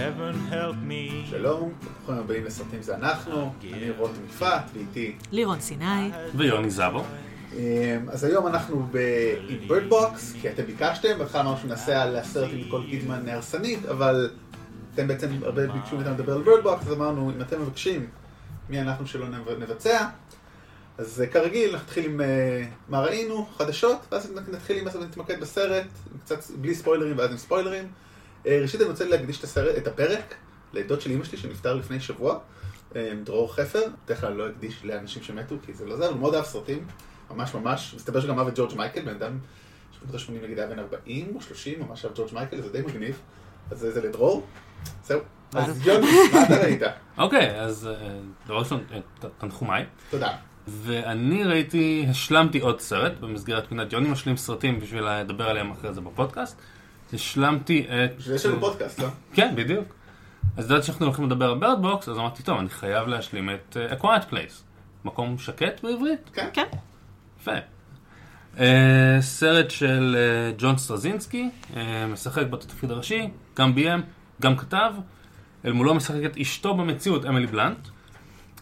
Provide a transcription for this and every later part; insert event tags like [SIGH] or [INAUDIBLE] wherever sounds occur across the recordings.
heaven help me. שלום, ברוכים הבאים לסרטים זה אנחנו, אני רותם יפעת, ואיתי. לירון סיני. ויוני זבו. אמ, אז היום אנחנו ב-Bird Box, כי אתם ביקשתם, בהתחלה אמרנו שנעשה על הסרט עם ניקול קידמן הרסנית, אבל אתם בעצם הרבה ביקשו מאיתנו לדבר על Bird Box, אז אמרנו, אם אתם מבקשים, מי אנחנו שלא נב- נבצע? אז אה, כרגיל, נתחיל עם אה, מה ראינו, חדשות, ואז נתחיל עם מה נתמקד בסרט, קצת בלי ספוילרים ואז עם ספוילרים. אה, ראשית אני רוצה להקדיש את, הסרט, את הפרק לדוד של אמא שלי שנפטר לפני שבוע, אה, דרור חפר, בדרך כלל לא הקדיש לאנשים שמתו כי זה לא זה, אבל הוא מאוד אהב סרטים, ממש ממש, מסתבר שגם אהב את ג'ורג' מייקל, בן אדם שבנות ה-80 נגיד היה בן 40 או 30, ממש אהב ג'ורג' מייקל, זה די מגניב, אז זה לדרור, זהו. אז יוני, מה אתה ראית? אוקיי, אז אה, דבר ראשון, אה, תנחומיי. תודה. ואני ראיתי, השלמתי עוד סרט במסגרת פינת יוני משלים סרטים בשביל לדבר עליהם אחרי זה בפודקאסט. השלמתי את... יש לנו פודקאסט, לא? כן, בדיוק. אז ידעתי שאנחנו הולכים לדבר על Bird Box, אז אמרתי, טוב, אני חייב להשלים את אה, A Quiet Place. מקום שקט בעברית? כן. כן. יפה. אה, סרט של אה, ג'ון קרסינסקי, אה, משחק בתפקיד הראשי, גם ביים, גם כתב. אל מולו משחקת אשתו במציאות, אמילי בלנט.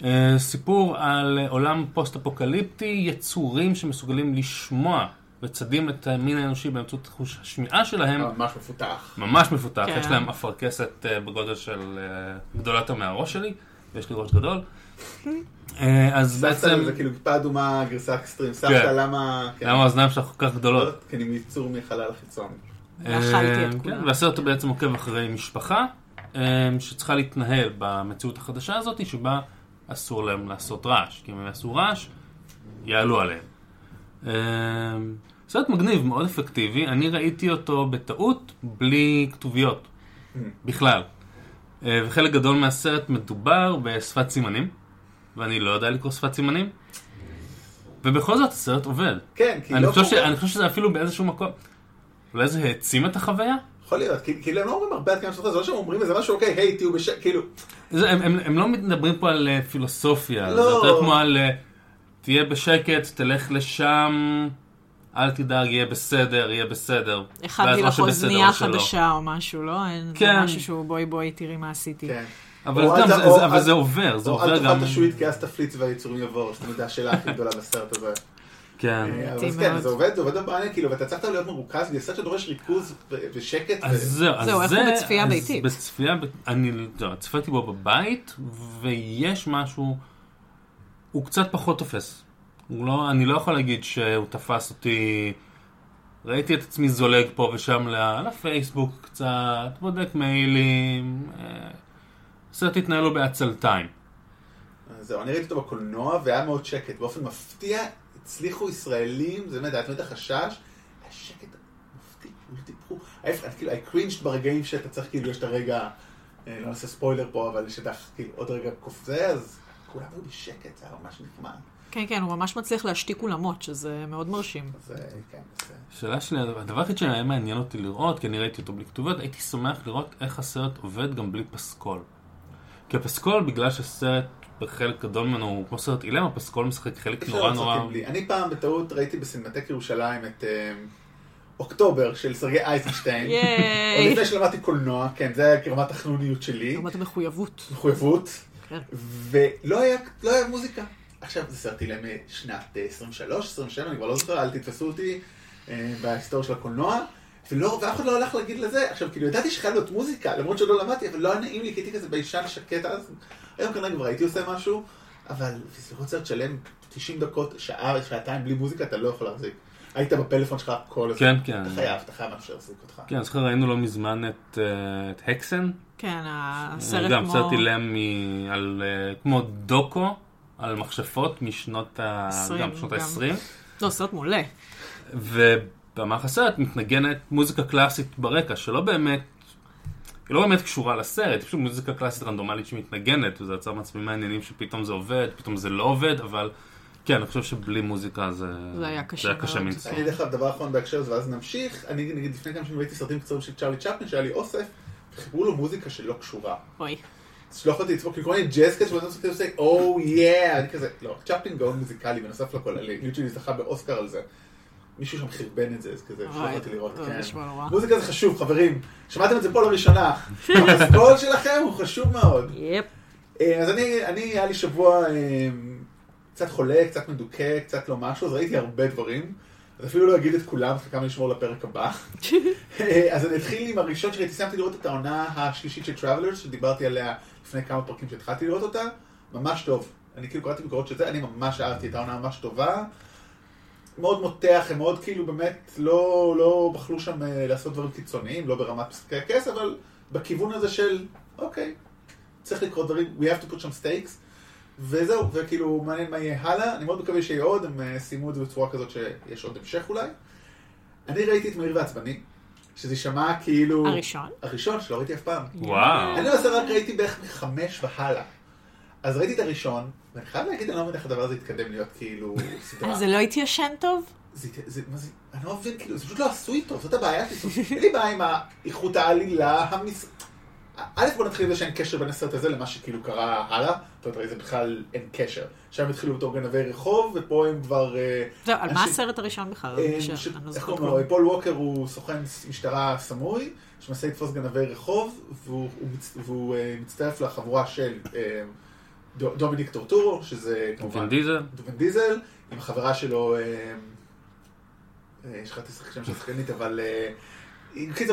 אה, סיפור על אה, עולם פוסט-אפוקליפטי, יצורים שמסוגלים לשמוע וצדים את המין האנושי באמצעות חוש השמיעה שלהם. ממש מפותח. ממש מפותח, כן. יש להם אפרכסת אה, בגודל של אה, גדולה יותר מהראש שלי, ויש לי ראש גדול. [LAUGHS] אה, אז סבתא בעצם, זה כאילו כיפה אדומה גרסה אקסטרים, סבתא כן. למה... כן. למה האוזניים שלך כל כך גדולות? כי אני מיצור מחלל החיצון. ואכלתי אה, את כן, כולם. והסרט בעצם עוקב אחרי משפחה שצריכה להתנהל במציאות החדשה הזאת, שבה אסור להם לעשות רעש. כי אם הם יעשו רעש, יעלו עליהם. אה, סרט מגניב, מאוד אפקטיבי. אני ראיתי אותו בטעות, בלי כתוביות. בכלל. אה, וחלק גדול מהסרט מדובר בשפת סימנים, ואני לא יודע לקרוא שפת סימנים. ובכל זאת הסרט עובד. כן, כי לא חושב, ש... אני חושב שזה אפילו באיזשהו מקום. אולי זה העצים את החוויה? יכול להיות, כי- הם לא אומרים הרבה עד כמה שאתה זה לא שהם אומרים איזה משהו, אוקיי, היי, תהיו בשקט, כאילו, זה, הם, הם, הם לא מדברים פה על אה, פילוסופיה, לא. זה יותר כמו על אה, תהיה בשקט, תלך לשם, אל תדאג, יהיה בסדר, יהיה בסדר. הכנתי או לך אוזנייה או. חדשה או משהו, לא? אין- כן. זה משהו שהוא בואי בואי תראי מה עשיתי. כן. אבל או גם, אל זה, או זה, אבל אל- זה עובר, זה או עובר אל גם... תאכל את השועית כי אז תפליץ והיצורים יבואו, שתמיד זה השאלה הכי גדולה בסרט הזה. כן. אה, אבל כן. זה עובד, זה עובד בעניין, כאילו, ואתה צריך להיות מרוכז, זה סרט שדורש ריכוז ושקט. אז זהו, אז זהו, הוא בצפייה אז ביתית? בצפייה, אני, לא, צפיתי בו בבית, ויש משהו, הוא קצת פחות תופס. לא, אני לא יכול להגיד שהוא תפס אותי, ראיתי את עצמי זולג פה ושם לפייסבוק קצת, בודק מיילים, אה, הסרט התנהל לו בעצלתיים. זהו, אני ראיתי אותו בקולנוע, והיה מאוד שקט. באופן מפתיע, הצליחו ישראלים, זה באמת, היה תמיד החשש, היה שקט מפתיע, דיברו. ההפך, כאילו, I cringed ברגעים שאתה צריך, כאילו, יש את הרגע, אה, לא נעשה ספוילר פה, אבל שאתה, כאילו, עוד רגע קופזה, אז כולם היו בשקט, זה היה ממש נחמד. כן, כן, הוא ממש מצליח להשתיק אולמות, שזה מאוד מרשים. אז אה, כן, זה... השאלה שלי, הדבר היחיד שהיה מעניין אותי לראות, כי אני ראיתי אותו בלי כתובות, הייתי שמח לראות איך הסרט עובד גם בלי פסקול. כי הפסקול, בגלל שהסרט בחלק גדול ממנו הוא כמו סרט אילם, הפסקול משחק חלק נורא נורא... בלי. אני פעם בטעות ראיתי בסינמטק ירושלים את אה, אוקטובר של סרגי אייזנשטיין. [LAUGHS] עוד ייי! לפני שלמדתי קולנוע, כן, זה היה כרמת החנוניות שלי. רמת המחויבות. מחויבות. ולא היה, לא היה מוזיקה. עכשיו, זה סרט אילם אה, 23, 27, אני כבר לא זוכר, אל תתפסו אותי אה, בהיסטוריה של הקולנוע, ולא, ואף אחד לא הלך להגיד לזה. עכשיו, כאילו, ידעתי שחייב להיות מוזיקה, למרות שלא למדתי, אבל לא היה נעים לי, כי הייתי כזה ביישן שקט אז. היום כנראה כבר הייתי עושה משהו, אבל לראות סרט שלם 90 דקות, שעה, שעתיים בלי מוזיקה, אתה לא יכול להחזיק. היית בפלאפון שלך כל הזמן. כן, כן. אתה חייב, אתה חייב משהו להחזיק אותך. כן, אני זוכר ראינו לא מזמן את, אה, את הקסן. כן, הסרט גם כמו... סרט אילם מ- על, אה, כמו דוקו, על מכשפות משנות ה... עשרים, גם שנות גם. ה-20. לא, סרט מעולה. ובמהלך הסרט מתנגנת מוזיקה קלאסית ברקע, שלא באמת, היא לא באמת קשורה לסרט, היא פשוט מוזיקה קלאסית רנדומלית שמתנגנת, וזה יצר מעצמי מעניינים שפתאום זה עובד, פתאום זה לא עובד, אבל כן, אני חושב שבלי מוזיקה זה, זה היה קשה זה היה קשה. מנשוא. אני אגיד לך דבר אחרון בהקשר הזה, ואז נמשיך. אני נגיד לפני כמה שנים ראיתי סרטים קצרים של צ'ארלי צ'פלין, שהיה לי אוסף, וחיברו לו מוזיקה שלא קשורה. אוי. אז יכולתי לצפוק, כאילו כל מיני ג'אז קאט, ואתה עושה, או יא, אני כזה, לא, צ'פלין גאון מוזיקלי, בנוסף לכל, ליוטשלי זכה באוסקר על זה. מישהו שם חרבן את זה, אז כזה, וואי, יכולתי לראות, כן. מוזיקה זה חשוב, חברים. שמעתם את זה פה לראשונה. הפסקול שלכם הוא חשוב מאוד. יפ. אה, אז אני, אני, היה לי שבוע אה, קצת חולה, קצת מדוכא, קצת לא משהו, אז ראיתי הרבה דברים. אז אפילו לא אגיד את כולם, חלקם לשמור לפרק הבא. [LAUGHS] אז אני אתחיל עם הראשון שראיתי, סיימתי לראות את העונה השלישית של Travelers, שדיברתי עליה לפני כמה פרקים שהתחלתי לראות אותה. ממש טוב. אני כאילו קראתי ביקורות של זה, אני ממש אהבתי את העונה ממש טובה. מאוד מותח, הם מאוד כאילו באמת לא, לא בחלו שם אה, לעשות דברים קיצוניים, לא ברמת משחקי הכס, אבל בכיוון הזה של, אוקיי, צריך לקרות דברים, we have to put some stakes, וזהו, וכאילו מעניין מה יהיה הלאה, אני מאוד מקווה שיהיה עוד, הם אה, סיימו את זה בצורה כזאת שיש עוד המשך אולי. אני ראיתי את מהיר ועצבני, שזה יישמע כאילו... הראשון? הראשון שלא ראיתי אף פעם. וואו. אני למעשה רק ראיתי בערך מחמש והלאה. אז ראיתי את הראשון, ואני חייב להגיד, אני לא מבין איך הדבר הזה התקדם להיות כאילו סדרה. זה לא התיישן טוב? זה, זה, מה זה, אני לא מבין, כאילו, זה פשוט לא עשוי טוב, זאת הבעיה שלי. אין לי בעיה עם איכות העלילה, המס... א', בוא נתחיל עם זה שאין קשר בין הסרט הזה למה שכאילו קרה הלאה. זאת אומרת, זה בכלל אין קשר. שם התחילו בתור גנבי רחוב, ופה הם כבר... אה, זהו, על מה הסרט הראשון בכלל? אה, ש- אני לא איך קוראים לו? פול ווקר הוא סוכן משטרה סמוי, שמנסה לתפוס גנבי רחוב, והוא אה, מצטרף לחבורה של אה, דו- דומיניק טורטורו, שזה כמובן... וין דיזל? וין דיזל, עם החברה שלו, אה, אה, שכחתי לשחק שם של שחקנית, אבל...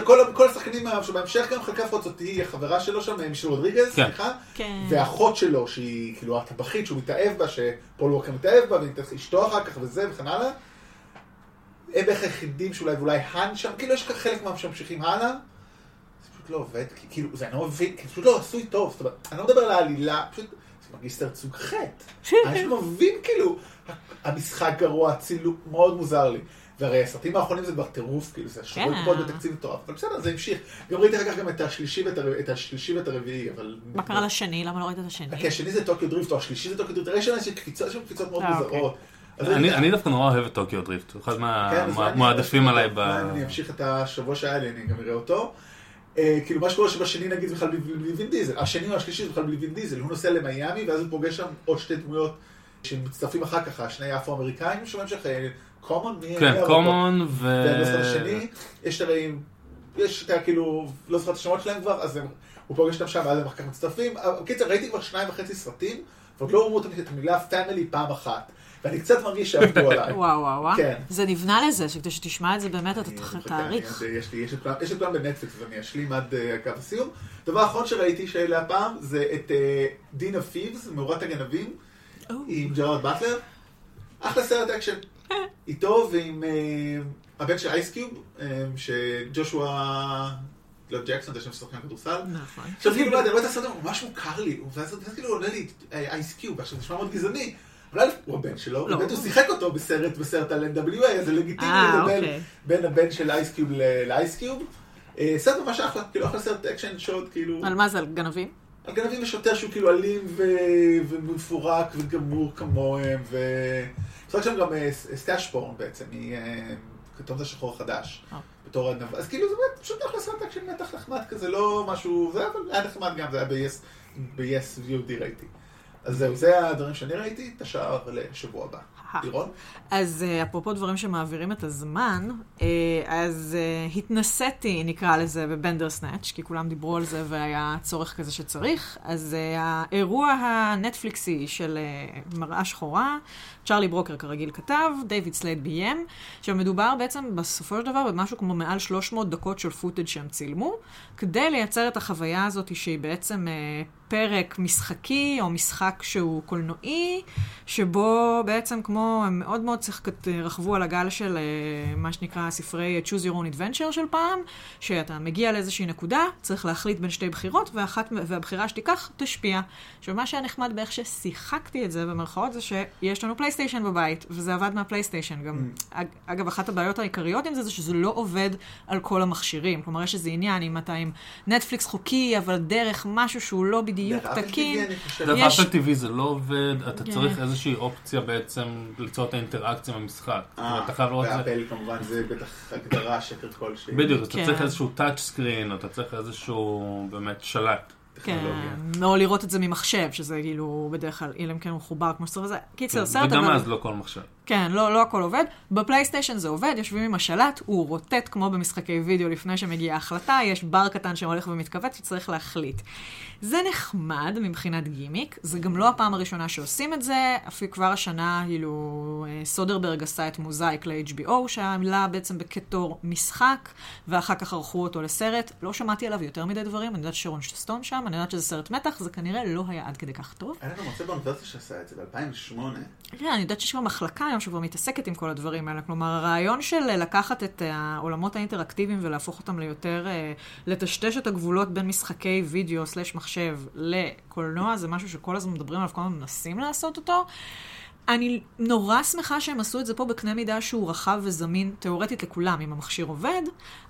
כל, כל השחקנים שבהמשך גם חלקה זאת היא החברה שלו שם, אה, מישל רודריגז, כן. סליחה, כן. ואחות שלו, שהיא כאילו הטבחית שהוא מתאהב בה, שפול ווקר מתאהב בה, ואשתו אחר כך וזה וכן הלאה. הם בערך היחידים שאולי, ואולי האן שם, כאילו יש ככה חלק מהם שממשיכים הלאה. זה פשוט לא עובד, כי כאילו, זה אני לא מבין, כי פשוט לא עשוי טוב, זאת אומרת, אני לא מדבר על העלילה, פשוט, זה מרגיש סרט סוג חטא. אני פשוט לא מבין, כאילו, המשחק גרוע, הצילום, מאוד מוזר לי. והרי הסרטים האחרונים זה כבר טירוף, כאילו, זה שרואים כן. פה בתקציב מטורף, אבל בסדר, זה המשיך. גם ראיתי אחר כך גם את השלישי ואת הרביעי, אבל... מה קרה לשני? למה לא ראית את השני? כי השני זה טוקיו דריפט, או השלישי זה טוקיו דריפט, הרי יש שם קפיצות, יש שם קפיצות מאוד אה, אוקיי. מוזרות. אני דווקא נורא אוהב את טוקיו דריפט, הוא אחד כן, מהמועדפים עליי ב... אני אמשיך את השבוע שהיה לי, אני גם אראה אותו. אה, כאילו מה שקורה שבשני נגיד בכלל בלי בלי וין דיזל, השני או השלישי זה בכלל בלי וין דיזל, הוא נוסע למיאמי ואז הוא פוגש שם עוד שתי דמויות שמצטרפים אחר כך, השני האפרו-אמריקאים שבהמשך, קומון, כן, קומון ו... ואני השני, יש הרי, יש את ה- כאילו, לא זוכר את השמות שלהם כבר, אז הם- הוא פוגש אותם שם, ואז הם אחר כך מצטרפים. בקיצר, ראיתי כבר שניים וחצי סרטים, ועוד לא אמרו את המילה פאמילי פעם אחת. ואני קצת מרגיש שעבדו [LAUGHS] עליי. וואו וואו וואו. כן. זה נבנה לזה, שכדי שתשמע את זה באמת אתה תעריך. אני- יש לי, יש את כולם- בנטפליקס, אז אני אשלים עד אה, קו הסיום. דבר אחרון שראיתי שלה הפעם, זה את Den of Thieves, מאורת הגנבים. עם ג'רארד באטלר. אחלה סרט אקשן. איתו ועם אה, הבן של אייס קיוב, אה, שג'ושוע, לא ג'קסון, זה שם שחקן כדורסל. נכון. עכשיו כאילו, לא יודע, רואה את הסרט, הוא ממש מוכר לי, ואז כאילו עולה לי אייס קיוב, עכשיו זה נשמע מאוד גזעני. אבל הוא הבן שלו, לא. באמת הוא שיחק אותו בסרט, בסרט על NWA, אז זה לגיטימי אה, לדבר אוקיי. בין הבן של אייסקיוב לאייסקיוב. אה, סרט ממש אחלה, כאילו אחלה סרט אקשן שוט, כאילו, על מה זה? על גנבים? על גנבים ושוטר שהוא כאילו אלים ומפורק וגמור כמוהם, ו... משחק שם גם אה, ס- סטאש פורן בעצם, היא אה, כתוב השחור החדש, אה. בתור הנב... אז כאילו זה באמת פשוט אחלה סרט אקשן מתח נחמד כזה, לא משהו, זה היה נחמד גם, זה היה ב-yes ב-yes VOD ראיתי. אז זהו, זה הדברים שאני ראיתי, את השאר לשבוע הבא. לירון? אז אה, אפרופו דברים שמעבירים את הזמן, אה, אז אה, התנסיתי, נקרא לזה, בבנדרסנאץ', כי כולם דיברו על זה והיה צורך כזה שצריך. אז האירוע הנטפליקסי של אה, מראה שחורה, צ'רלי ברוקר כרגיל כתב, דיוויד סלייד ביים, שמדובר בעצם בסופו של דבר במשהו כמו מעל 300 דקות של footage שהם צילמו, כדי לייצר את החוויה הזאת שהיא בעצם פרק משחקי או משחק שהוא קולנועי, שבו בעצם כמו הם מאוד מאוד צחקת, רכבו על הגל של אה, מה שנקרא ספרי Choose Your Own Adventure של פעם, שאתה מגיע לאיזושהי נקודה, צריך להחליט בין שתי בחירות, ואחת, והבחירה שתיקח תשפיע. עכשיו, מה שהיה נחמד באיך ששיחקתי את זה, במרכאות, זה שיש לנו פלייסטיישן בבית, וזה עבד מהפלייסטיישן. גם, אג, אגב, אחת הבעיות העיקריות עם זה, זה שזה לא עובד על כל המכשירים. כלומר, יש איזה עניין, אם אתה עם נטפליקס חוקי, אבל דרך משהו שהוא לא בדיוק אפל תקין. אפל TV זה לא עובד, אתה כן. צריך איזושהי אופציה בעצם ליצור את האינטראקציה עם המשחק. זאת אומרת, אתה חייב לראות את זה. ואפל כמובן זה בטח הגדרה שקר כלשהי. בדיוק, אתה כן. צריך איזשהו טאצ' סקרין, אתה צריך איזשהו באמת שלט. כן, או לראות את זה ממחשב, שזה כאילו בדרך כלל, אלא אם כן הוא חובר כמו שצריך וזה. קיצר, כן, סרט וגם אבל... אז לא כל מחשב. כן, לא, לא הכל עובד. בפלייסטיישן זה עובד, יושבים עם השלט, הוא רוטט כמו במשחקי וידאו לפני שמגיעה ההחלטה, יש בר קטן שהולך ומתכווץ שצריך להחליט. זה נחמד מבחינת גימיק, זה גם לא הפעם הראשונה שעושים את זה, אפילו כבר השנה, כאילו, אה, סודרברג עשה את מוזאיק ל-HBO, שעלה בעצם כתור משחק, ואחר כך ערכו אותו לסרט. לא שמעתי עליו יותר מדי דברים, אני יודעת שרון סטון שם, אני יודעת שזה סרט מתח, זה כנראה לא היה עד כדי כך טוב. היה לנו מרצה באוניברסיטה שעשה את זה ב-2008. כן, אני יודעת שיש כבר מחלקה היום שכבר מתעסקת עם כל הדברים האלה. כלומר, הרעיון של לקחת את העולמות האינטראקטיביים ולהפוך אותם ליותר, אה, לטשטש את הגבולות בין משחקי וידאו סלש מחשב לקולנוע, זה משהו שכל הזמן מדברים עליו, כל הזמן מנסים לעשות אותו. אני נורא שמחה שהם עשו את זה פה בקנה מידה שהוא רחב וזמין תאורטית לכולם, אם המכשיר עובד,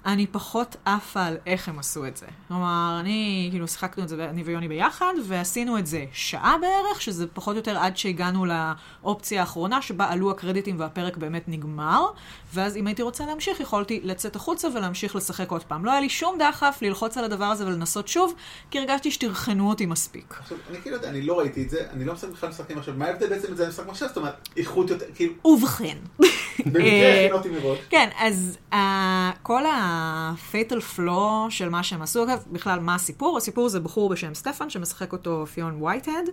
אני פחות עפה על איך הם עשו את זה. כלומר, אני, כאילו, שיחקנו את זה, אני ויוני ביחד, ועשינו את זה שעה בערך, שזה פחות או יותר עד שהגענו לאופציה האחרונה, שבה עלו הקרדיטים והפרק באמת נגמר, ואז אם הייתי רוצה להמשיך, יכולתי לצאת החוצה ולהמשיך לשחק עוד פעם. לא היה לי שום דחף ללחוץ על הדבר הזה ולנסות שוב, כי הרגשתי שתרחנו אותי מספיק. עכשיו, אני כאילו, אני לא ראיתי את זה, אני לא משחק בכלל משחקים עכשיו, מה ההבדל בעצם את זה למשחק מחשב? זאת אומרת, איכות יותר, כאילו... ובכן. [LAUGHS] במקרה הכינותי מראש. כן, אז uh, כל ה-fatal flaw של מה שהם עשו, אגב, בכלל, מה הסיפור? הסיפור זה בחור בשם סטפן, שמשחק אותו פיון וייטהד.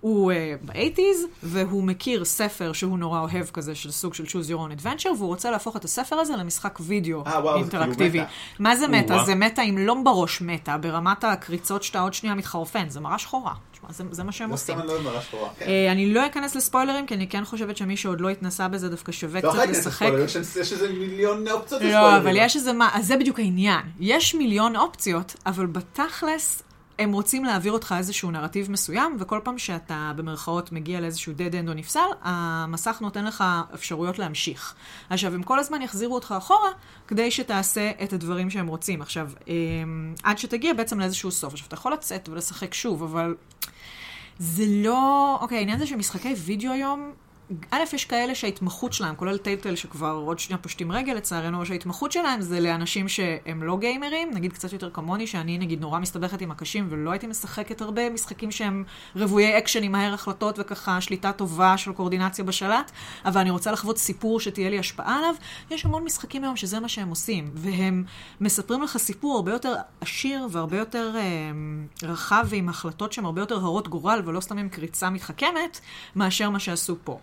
הוא uh, ב-80's, והוא מכיר ספר שהוא נורא אוהב כזה, של סוג של choose your own adventure, והוא רוצה להפוך את הספר הזה למשחק וידאו אה, וואו, זה כאילו אינטראקטיבי. מה זה מטה? וואו. זה מטה עם לא בראש מטה, ברמת הקריצות שאתה עוד שנייה מתחרפן, זה מראה שחורה. זה, זה מה שהם לא עושים. סתם אני לא שחורה. כן. אה, אני לא אכנס לספוילרים, כי אני כן חושבת שמי שעוד לא התנסה בזה דווקא שווה לא קצת לשחק. ספוילר, יש יש איזה מיליון אופציות לא, לספוילרים. אבל יש איזה מה, אז זה בדיוק העניין. יש מיליון אופציות, אבל בתכלס, הם רוצים להעביר אותך איזשהו נרטיב מסוים, וכל פעם שאתה במרכאות מגיע לאיזשהו dead end או נפסל, המסך נותן לך אפשרויות להמשיך. עכשיו, הם כל הזמן יחזירו אותך אחורה, כדי שתעשה את הדברים שהם רוצים. עכשיו, אמ, עד שתגיע בעצם לאיזשהו סוף. עכשיו, אתה יכול לצאת ולשחק שוב, אבל זה לא... אוקיי, העניין זה שמשחקי וידאו היום, א', יש כאלה שההתמחות שלהם, כולל טייטל שכבר עוד שנייה פושטים רגל לצערנו, שההתמחות שלהם זה לאנשים שהם לא גיימרים, נגיד קצת יותר כמוני, שאני נגיד נורא מסתבכת עם הקשים ולא הייתי משחקת הרבה משחקים שהם רוויי אקשן עם מהר החלטות וככה שליטה טובה של קואורדינציה בשלט, אבל אני רוצה לחוות סיפור שתהיה לי השפעה עליו. יש המון משחקים היום שזה מה שהם עושים, והם מספרים לך סיפור הרבה יותר עשיר והרבה יותר אה, רחב ועם החלטות שהן הרבה יותר הרות גורל ולא סתם עם קריצה מתחכמת, מאשר מה שעשו פה.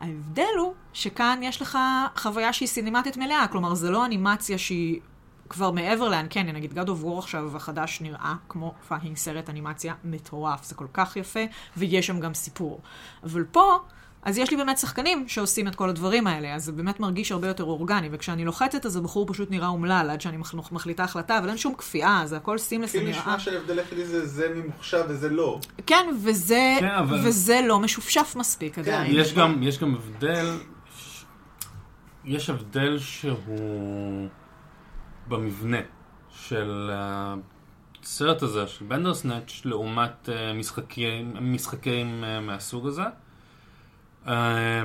ההבדל הוא שכאן יש לך חוויה שהיא סינמטית מלאה, כלומר זה לא אנימציה שהיא כבר מעבר ל uncanny, נגיד God of War עכשיו החדש נראה כמו fucking סרט אנימציה מטורף, זה כל כך יפה, ויש שם גם סיפור. אבל פה, אז יש לי באמת שחקנים שעושים את כל הדברים האלה, אז זה באמת מרגיש הרבה יותר אורגני, וכשאני לוחצת אז הבחור פשוט נראה אומלל עד שאני מח- מחליטה החלטה, אבל אין שום כפייה, זה הכל סימלס, זה כאילו נראה... נשמע שההבדל היחידי זה זה ממוחשב וזה לא. כן, וזה, כן, אבל- וזה לא משופשף מספיק עדיין. יש גם, יש גם הבדל, יש הבדל שהוא במבנה של הסרט הזה, של בנדרסנאץ', לעומת אה, משחקים, משחקים אה, מהסוג הזה. אה,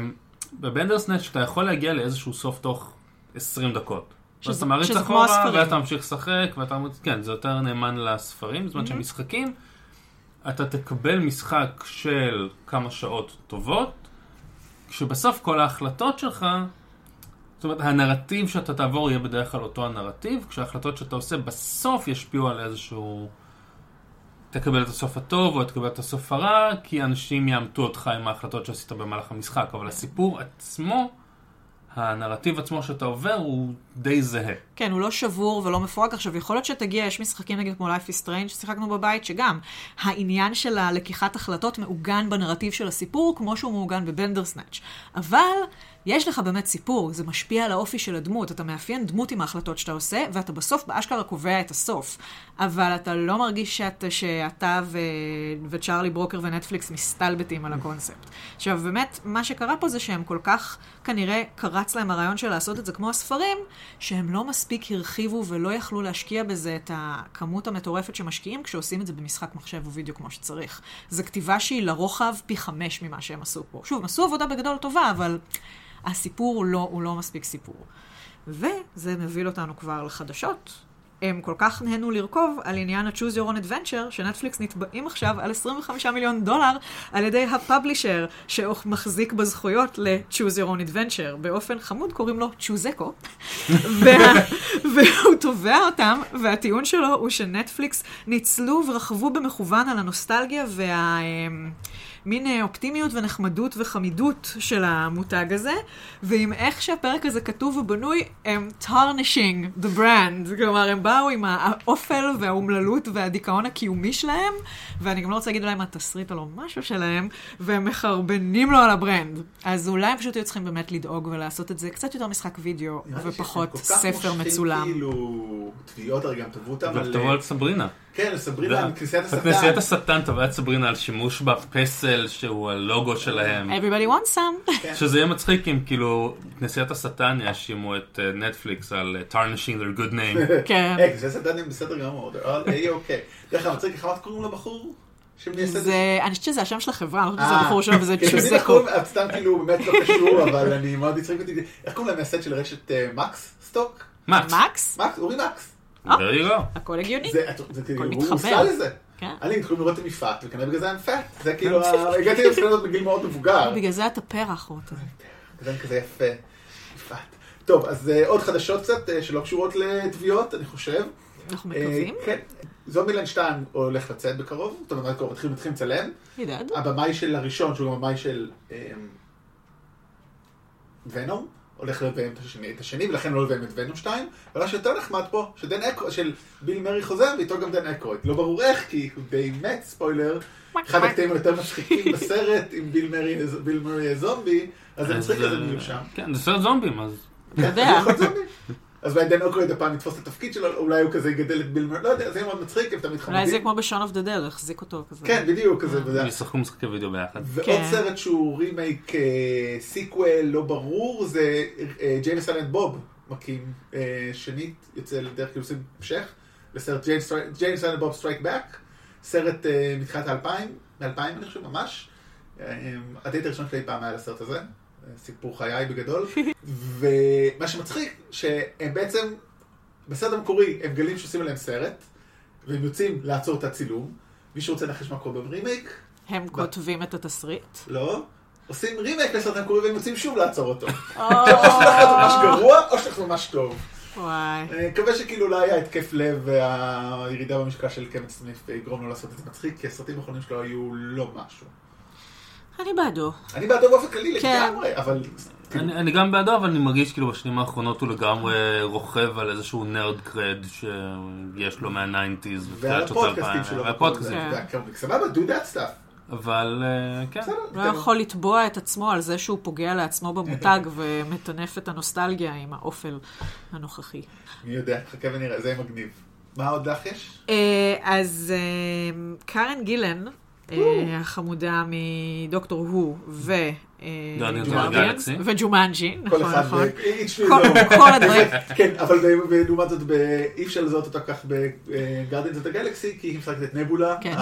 בבנדרסנאץ' אתה יכול להגיע לאיזשהו סוף תוך 20 דקות. שזה- אתה שזה כמו אחורה, הספרים. ואתה ממשיך לשחק, ואתה... כן, זה יותר נאמן לספרים, זאת אומרת Mhm. שמשחקים, אתה תקבל משחק של כמה שעות טובות, כשבסוף כל ההחלטות שלך, זאת אומרת, הנרטיב שאתה תעבור יהיה בדרך כלל אותו הנרטיב, כשההחלטות שאתה עושה בסוף ישפיעו על איזשהו... תקבל את הסוף הטוב או תקבל את הסוף הרע, כי אנשים יעמתו אותך עם ההחלטות שעשית במהלך המשחק, אבל הסיפור עצמו, הנרטיב עצמו שאתה עובר הוא די זהה. כן, הוא לא שבור ולא מפורק. עכשיו, יכול להיות שתגיע, יש משחקים נגיד כמו Life is Strange ששיחקנו בבית, שגם העניין של הלקיחת החלטות מעוגן בנרטיב של הסיפור, כמו שהוא מעוגן בבנדרסנאץ'. אבל יש לך באמת סיפור, זה משפיע על האופי של הדמות, אתה מאפיין דמות עם ההחלטות שאתה עושה, ואתה בסוף באשכרה קובע את הסוף. אבל אתה לא מרגיש שאת, שאתה ו... וצ'ארלי ברוקר ונטפליקס מסתלבטים על הקונספט. עכשיו, באמת, מה שקרה פה זה שהם כל כך, כנראה, קרץ להם הרעיון של לעשות את זה כמו הספרים, שהם לא מספיק הרחיבו ולא יכלו להשקיע בזה את הכמות המטורפת שמשקיעים כשעושים את זה במשחק מחשב או וידאו כמו שצריך. זו כתיבה שהיא לרוחב פי חמש ממה שהם עשו פה. שוב, הם עשו עבודה בגדול טובה, אבל הסיפור הוא לא, הוא לא מספיק סיפור. וזה מוביל אותנו כבר לחדשות. הם כל כך נהנו לרכוב על עניין ה-Choose Your Own Adventure, שנטפליקס נתבעים עכשיו על 25 מיליון דולר על ידי הפאבלישר שמחזיק בזכויות ל-Choose Your Own Adventure. באופן חמוד קוראים לו צ'וזקו, [LAUGHS] וה... והוא תובע אותם, והטיעון שלו הוא שנטפליקס ניצלו ורכבו במכוון על הנוסטלגיה וה... מין אה, אופטימיות ונחמדות וחמידות של המותג הזה, ועם איך שהפרק הזה כתוב ובנוי, הם tarnishing the brand. כלומר, הם באו עם האופל והאומללות והדיכאון הקיומי שלהם, ואני גם לא רוצה להגיד אולי מה התסריט או לא משהו שלהם, והם מחרבנים לו על ה brand. אז אולי הם פשוט היו צריכים באמת לדאוג ולעשות את זה קצת יותר משחק וידאו, ופחות ספר מצולם. כאילו, תביעות הרי גם תבעו אותם על... תבעו על סברינה. כן, סברינה, כנסיית השטן. כנסיית השטן תבעה את סברינה על שימוש בפסל שהוא הלוגו שלהם. Everybody wants some. שזה יהיה מצחיק אם כאילו כנסיית השטן יאשימו את נטפליקס על uh, tarnishing their good name. [LAUGHS] כן. היי, כנסיית השטן הם בסדר גמור, היי אוקיי. דרך אגב, מצחיק, איך קוראים לבחור? זה, אני חושבת שזה השם של החברה, אני חושבת שזה הבחור שלו וזה [LAUGHS] צ'וזקו. סתם כאילו באמת לא קשור, [LAUGHS] אבל אני מאוד הצחיק אותי. איך קוראים למייסד של רשת מקס סטוק? מקס. מקס? מקס, אורי מקס. There you go. הכל הגיוני. זה כאילו, הוא עושה לזה. כן. אני התחילו לראות את המפעט, וכנראה בגלל זה אני פאט. זה כאילו, הגעתי למסקנה הזאת בגיל מאוד מבוגר. [LAUGHS] בגלל זה אתה פרח, רוטו. זה כזה יפה. מפעט. טוב, אז עוד חדשות קצת שלא קשורות לתביעות, אני חושב. אנחנו מקווים. כן. זומבילנד 2 הולך לצאת בקרוב, זאת אומרת, כבר מתחילים לצלם. הבמאי של הראשון, שהוא גם הבמאי של ונום, הולך לביים את השני, ולכן לא לביים את ונום 2. ומה שיותר נחמד פה, שדן אקרו, של ביל מרי חוזר, ואיתו גם דן אקרויד. לא ברור איך, כי הוא די מת, ספוילר. אחד הקטעים היותר מצחיקים [LAUGHS] בסרט, עם ביל מרי הזומבי, אז זה מצחיק אז הם יהיו שם. כן, זה סרט זומבים, אז... אתה יודע. אז אולי דן אקרויד הפעם יתפוס את התפקיד שלו, אולי הוא כזה יגדל את ביל מרי, לא יודע, זה יהיה מאוד מצחיק, הם תמיד חמודים. אולי זה כמו ב Shaun of the Dead, החזיק אותו כזה. כן, בדיוק, כזה. הם ישחקו משחקי וידאו ביחד. ועוד סרט שהוא רימייק sequel לא ברור, זה Jay and Silent Bob, מכים שנית, יוצא לדרך כאילו עושים המשך, לסרט Jay and Silent Bob Strike Back, סרט מתחילת האלפיים, מאלפיים אני חושב, ממש. הדייט הראשון שלי פעם היה לסרט הזה. סיפור חיי בגדול, [LAUGHS] ומה שמצחיק, שהם בעצם, בסרט המקורי, הם מגלים שעושים עליהם סרט, והם יוצאים לעצור את הצילום, מי שרוצה לנחש מה קורה ברימייק. הם כותבים את התסריט? לא. עושים רימייק לסרט המקורי והם יוצאים שוב לעצור אותו. [LAUGHS] או שלכם ממש גרוע, או שלכם ממש טוב. וואי. אני מקווה שכאילו לא היה התקף לב והירידה במשקל של קווין סמית' יגרום לו לעשות את זה מצחיק, כי הסרטים האחרונים שלו היו לא משהו. אני בעדו. אני בעדו באופן כללי לגמרי, אבל... אני גם בעדו, אבל אני מרגיש כאילו בשנים האחרונות הוא לגמרי רוכב על איזשהו nerd cred שיש לו מה nineties. ועל הפודקאסטים שלו. והפודקאסטים. סבבה, do that stuff. אבל כן. הוא לא יכול לתבוע את עצמו על זה שהוא פוגע לעצמו במותג [LAUGHS] ומטנף את הנוסטלגיה עם האופל הנוכחי. מי יודע, חכה ונראה, זה מגניב. מה עוד לך יש? אז קארן גילן, החמודה מדוקטור הו ו... וג'ומנג'י, נכון, נכון. כל הדברים. [LAUGHS] כן, אבל לעומת זאת, אי אפשר לזהות אותה כך בגרדיאנס את הגלקסי, כי היא משחקת את נבולה. כן,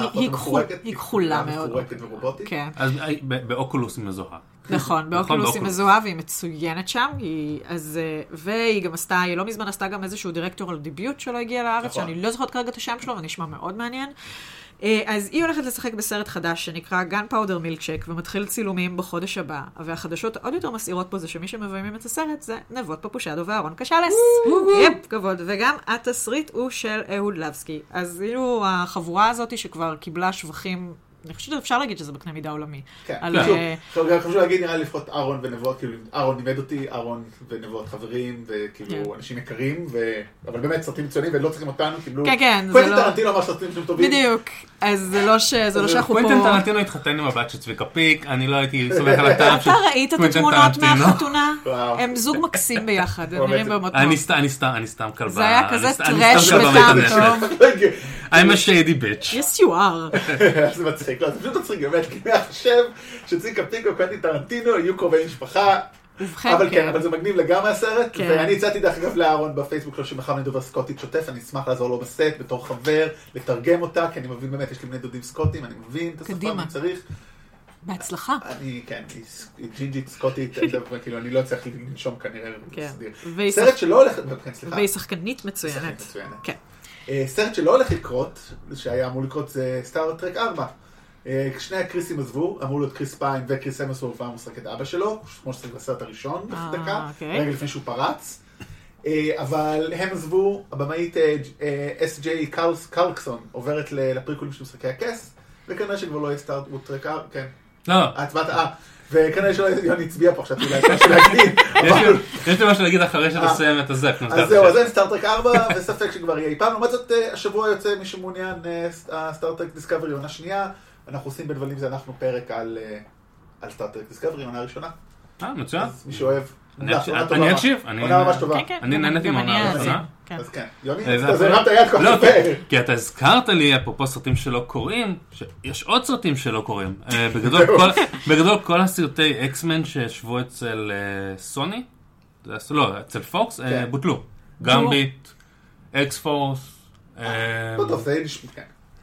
היא כחולה מאוד. מפורקת ורובוטית. אז באוקולוס היא מזוהה. נכון, באוקולוס היא מזוהה והיא מצוינת שם, והיא גם עשתה, היא לא מזמן עשתה גם איזשהו דירקטור על דיביוט שלא הגיע לארץ, שאני לא זוכרת כרגע את השם שלו, ונשמע מאוד מעניין. אז היא הולכת לשחק בסרט חדש שנקרא Gunpowder Milkshake ומתחיל צילומים בחודש הבא, והחדשות העוד יותר מסעירות פה זה שמי שמביימים את הסרט זה נבות פפושדו ואהרון קשלס. יפ, כבוד. וגם התסריט הוא של אהוד לבסקי. אז כאילו החבורה הזאת שכבר קיבלה שבחים אני חושבת שאפשר להגיד שזה בקנה מידה עולמי. כן, חשוב להגיד, נראה לי לפחות אהרון ונבות, כאילו, אהרון לימד אותי, אהרון ונבות חברים, וכאילו, אנשים יקרים, אבל באמת סרטים מצוינים, ולא צריכים אותנו, קיבלו... כן, כן, זה לא... קוונטין טרנטינו אמר סרטים שהם טובים. בדיוק, אז זה לא שאנחנו פה... קוונטין טרנטינו התחתן עם הבת של צביקה פיק, אני לא הייתי [LAUGHS] סומך על הטעם של אתה ראית את התמונות מהחתונה? הם זוג מקסים ביחד, הם [LAUGHS] נראים באמת טוב. אני סתם כלבה. זה היה כזה טרש בטעם טוב. [LAUGHS] I'm a shady bitch. Yes you are. [LAUGHS] זה מצחיק, לא, זה פשוט מצחיק, באמת, כי אני חושב שצביקה פיק וקוונטין טרנטינו יהיו קרובי משפחה. אבל כן, אבל זה מגניב לגמרי הסרט, ואני הצעתי דרך אגב לאהרון בפייסבוק שלו שמחר אני דובר סקוטית שוטף, אני אשמח לעזור לו בסט בתור חבר, לתרגם אותה, כי אני מבין באמת, יש לי בני דודים סקוטים, אני מבין את השפה, אני צריך. בהצלחה. אני, כן, היא ג'ינג'ית סקוטית, [LAUGHS] כאילו, אני לא צריך לנשום כנראה. כן. סרט שלא הולך, כן, סליחה. והיא שחקנית שחקנית מצוינת. מצוינת. כן. אה, סרט שלא הולך לקרות, שהיה אמור לקרות זה סטאר טרק 4. אה, שני הקריסים עזבו, אמור להיות קריס פיין וקריס אמסוורף היה משחק את אבא שלו, כמו שצריך בסרט הראשון אה, דקה, אוקיי. רגע לפני שהוא פרץ. אבל הם עזבו, הבמאית אה, אס.ג'יי קלרקסון עוברת לפריקוולים של משחקי הכס, וכנראה שכבר לא יהיה סטאר טרק 4, כן. לא, הצבעת, אה, וכנראה שלא יוני הצביע פה, חשבתי אולי [LAUGHS] יש משהו להגיד, יש. לי- משהו להגיד אחרי שתסיים את הזה. אז שאתה זהו. אז אין סטארטרק 4, [LAUGHS] וספק שכבר יהיה אי פעם. לעומת זאת, אה, השבוע יוצא מי שמעוניין, אה, הסטארטרק דיסקאברי עונה שנייה. אנחנו עושים בין דברים זה אנחנו פרק על אה, סטארטרק דיסקאברי, עונה ראשונה. אה, מצוין. מי שאוהב. אני אקשיב- עונה ממש טובה. אני נהניתי גם מהעונה אני הראשונה. כן. אז כן, יוני, אה, הפעם- הרמת יד כל לא, כך כי- יפה. כי אתה הזכרת לי, אפרופו סרטים שלא קורים, שיש עוד סרטים שלא קורים. אה, [LAUGHS] בגדול, כל- בגדול כל הסרטי אקסמן שישבו אצל אה, סוני, לא, אצל פוקס, כן. בוטלו. גמביט, אקס פורס. אה, לא טוב, זה נשמע.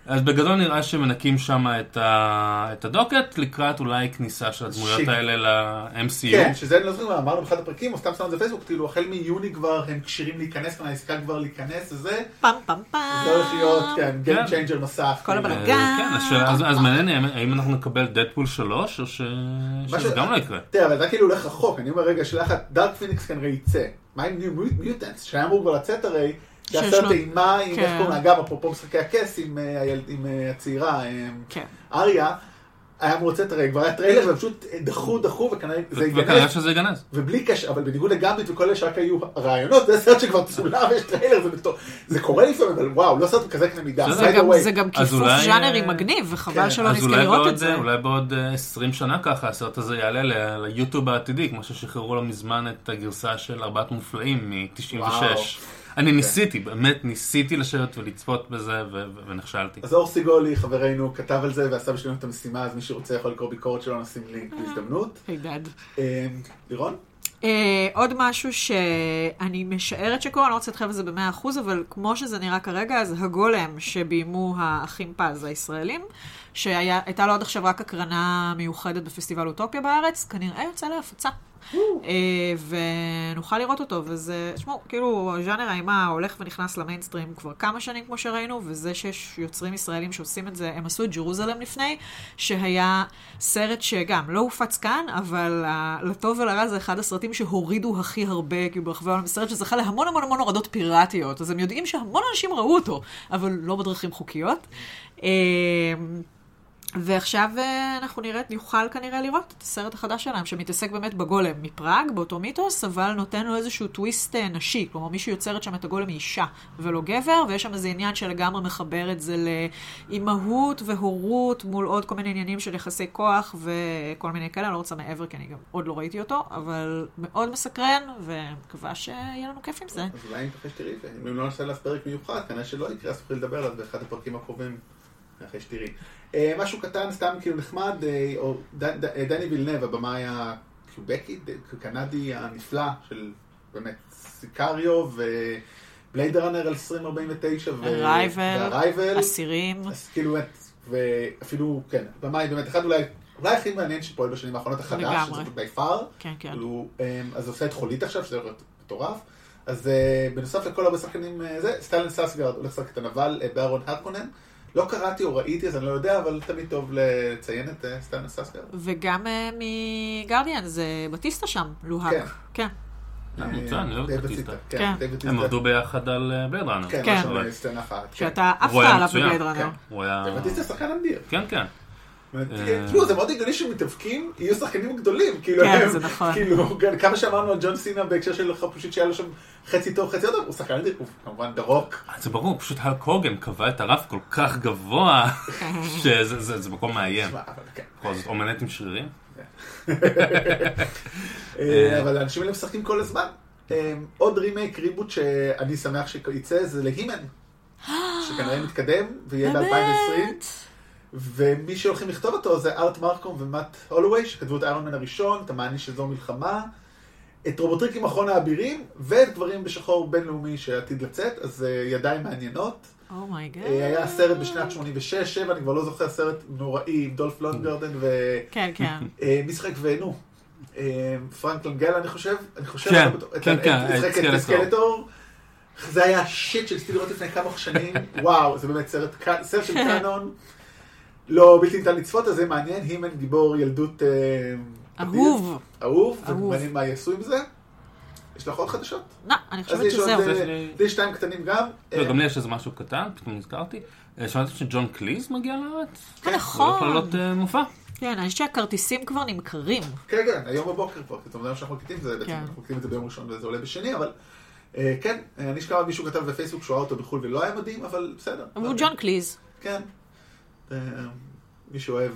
אז בגדול נראה שמנקים שם את, ה... את ה docket לקראת אולי כניסה של הדמויות שיק. האלה ל-MCU. כן, שזה אני לא זוכר מה אמרנו באחד הפרקים, או סתם שמנו את זה בפייסבוק, כאילו החל מיוני כבר הם כשירים להיכנס, מהעסקה כבר להיכנס וזה, פעם פעם פעם. זה הולך להיות, כן, כן. Game Changer נוסף. כל כאילו. הבלגן. אה, כן, אז, אז, אז מעניין האם- האם אנחנו נקבל דדפול 3 או ש... מה שזה ש- גם לא יקרה. תראה, אבל אתה כאילו הולך רחוק, אני אומר רגע, שאלה אחת, דארק פיניקס כנראה יצא. מה עם ניו מיוטנס, שהיה אמור כבר לצאת הרי, זה שיש הסרט לו- אימה עם, כן. איך קוראים לה, אגב, אפרופו משחקי הכס עם אה, אה, הצעירה, אה, כן. אריה, היה לצאת הרי, כבר היה טריילר, והם פשוט דחו, דחו, וכנראה זה וכנראה ייגנז. שזה ייגנז. ובלי קשר, אבל בניגוד לגמביט וכל אלה שרק היו רעיונות, זה סרט שכבר צולם ויש טריילר, זה מטור- זה קורה לפעמים, אבל וואו, לא סרט כזה קנה מידה. זה גם- כיפוף ז'אנרי מגניב, כן, וחבל שלא אז נזכה לראות את זה. אולי בעוד אה, 20 שנה ככה הסרט הזה יעלה ליוטיוב העתידי, כמו ששחררו לא מזמן את הגרסה של ארבעת מופלאים מ-96. אני ניסיתי, באמת ניסיתי לשבת ולצפות בזה ונכשלתי. אז אור סיגולי, חברנו, כתב על זה ועשה בשבילנו את המשימה, אז מי שרוצה יכול לקרוא ביקורת שלו, נשים לינק בהזדמנות. הידד. אה, לירון? אה, עוד משהו שאני משערת שקורה, אני לא רוצה להתחייב על זה במאה אחוז, אבל כמו שזה נראה כרגע, אז הגולם שביימו האחים פז הישראלים, שהייתה לו עד עכשיו רק הקרנה מיוחדת בפסטיבל אוטופיה בארץ, כנראה יוצא להפצה. אה, ונוכל לראות אותו, וזה, תשמעו, כאילו, ז'אנר האימה הולך ונכנס למיינסטרים כבר כמה שנים, כמו שראינו, וזה שיש יוצרים ישראלים שעושים את זה, הם עשו את ג'רוזלם לפני, שהיה סרט שגם לא הופץ כאן, אבל לטוב ולרע זה אחד הסרטים שהורידו הכי הרבה, כאילו, ברחבי העולם, סרט שזכה להמון המון המון הורדות פיראטיות, אז הם יודעים שהמון אנשים ראו אותו, אבל לא בדרכים חוקיות. ועכשיו אה, אנחנו נראה, נוכל כנראה לראות את הסרט החדש שלהם, שמתעסק באמת בגולם מפראג, באותו מיתוס, אבל נותן לו איזשהו טוויסט אה, נשי. כלומר, מישהו יוצרת שם את הגולם מאישה ולא גבר, ויש שם איזה עניין שלגמרי מחבר את זה לאימהות והורות מול עוד כל מיני עניינים של יחסי כוח וכל מיני כאלה. אני לא רוצה מעבר, כי אני גם עוד לא ראיתי אותו, אבל מאוד מסקרן, ומקווה שיהיה לנו כיף עם זה. אז אולי אני מקווה שתראי את זה. אם לא נעשה עליו פרק מיוחד, כנראה שלא יקרה, אז תוכלי לדבר עליו באחד הפרקים הקרובים, אחרי שתראי. אה, משהו קטן, סתם כאילו נחמד, אה, או אה, דני וילנב, הבמאי הקיובקי, קנדי הנפלא של באמת סיקריו ובלייד ראנר על 2049 ו- Arrival, ו Arrival. אסירים. אז כאילו באמת, ואפילו, כן, במאי באמת אחד אולי, אולי הכי מעניין שפועל בשנים האחרונות החדש. שזה by far. כן, כן. כאילו, אמ, אז עושה את חולית עכשיו, שזה הולך מטורף. אז בנוסף לכל הרבה שחקנים, זה, סטלן סקארסגארד הולך לשחק את הנבל בארון הרקונן. לא קראתי או ראיתי, אז אני לא יודע, אבל תמיד טוב לציין את אה, סטלן סקארסגארד. וגם אה, מגרדיאן, זה בטיסטה שם, לוהק. כן. כן. אה. כן, כן. הם. עבדו ביחד על בלייד ראנר. כן, כן. בסצנה אחת. כן. שאתה עפת עליו מצוין, בבלייד ראנר. כן. הוא היה... בטיסטה שחקן אדיר. כן, כן. אה. תראו, זה מאוד הגיוני שמתאבקים, יהיו שחקנים גדולים. כאילו, כן, הם- זה נכון. כאילו, כמה שאמרנו על ג'ון סינה בהקשר של פשוט שהיה לו שם חצי טוב, חצי עוד טוב, הוא שחקן הוא כמובן דרוק. זה ברור, פשוט הלק הוגן קבע את הרף כל כך גבוה, [LAUGHS] שזה זה- זה מקום מאיים. כן. בכל זאת, אומן עם שרירים. [LAUGHS] אה, אבל האנשים האלה משחקים כל הזמן. אה, עוד רימייק, reboot שאני שמח שיצא, זה הי-מן. [GASPS] שכנראה מתקדם, ויהיה ב-2020. ומי שהולכים לכתוב אותו זה ארט מרקום ומאט הולווי, שכתבו את איירון מן הראשון, את המעניש שזו מלחמה, את רובוטריקים אחרון האבירים, ואת גברים בשחור בינלאומי שעתיד לצאת, אז אה, ידיים מעניינות. Oh my God. אה, היה סרט בשנת 86, 7, אני כבר לא זוכר, סרט נוראי עם דולף לונדגרן כן, כן. ומשחק בו נו. אה, פרנק לנגל אני חושב, אני חושב, כן, כן, כן, את- את את סקלטור. זה היה שיט שניסיתי לראות לפני כמה שנים, וואו, זה באמת סרט סרט של [LAUGHS] קאנון. לא בלתי ניתן לצפות, אז זה מעניין, הימן גיבור ילדות אה, אהוב. אהוב. ומעניין מה יעשו עם זה. יש לך עוד חדשות? לא, אני חושבת שזהו. אה, יש לי- שתיים קטנים גם. לא, אה, גם לי יש איזה משהו קטן, פתאום נזכרתי. שמעתם שג'ון קליז מגיע לארץ? הוא נכון. הולך לעלות אה, מופע. כן, אני חושבת שהכרטיסים כבר נמכרים. כן, כן, היום בבוקר כבר, כי אתם יודעים שאנחנו מקליטים, זה בעצם, כן. אנחנו מקליטים את זה ביום ראשון וזה עולה בשני, אבל כן, אני שקרא מישהו כתב בפייסבוק שהוא ראה אותו בחו"ל ולא היה מדהים, אבל בסדר. הוא ג'ון קליז. כן. אה, מי שאוהב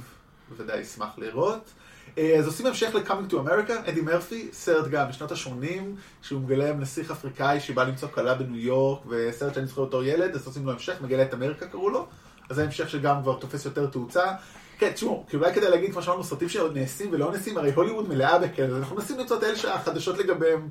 בוודאי ישמח לראות. אה, אז עושים המשך ל-Coming to America, אדי מרפי, סרט גם בשנות ה-80, שהוא מגלם נסיך אפריקאי שבא למצוא כלה בניו יורק, וסרט שאני זוכר בתור ילד, אז עושים לו המשך, מגלה את אמריקה קראו לו, אז זה המשך שגם כבר תופס יותר תאוצה. כן, תשמעו, כי אולי כדאי להגיד, כמו שאמרנו, סרטים שעוד נעשים ולא נעשים, הרי הוליווד מלאה בכאלה, אז אנחנו מנסים למצוא את אלה שהחדשות לגביהם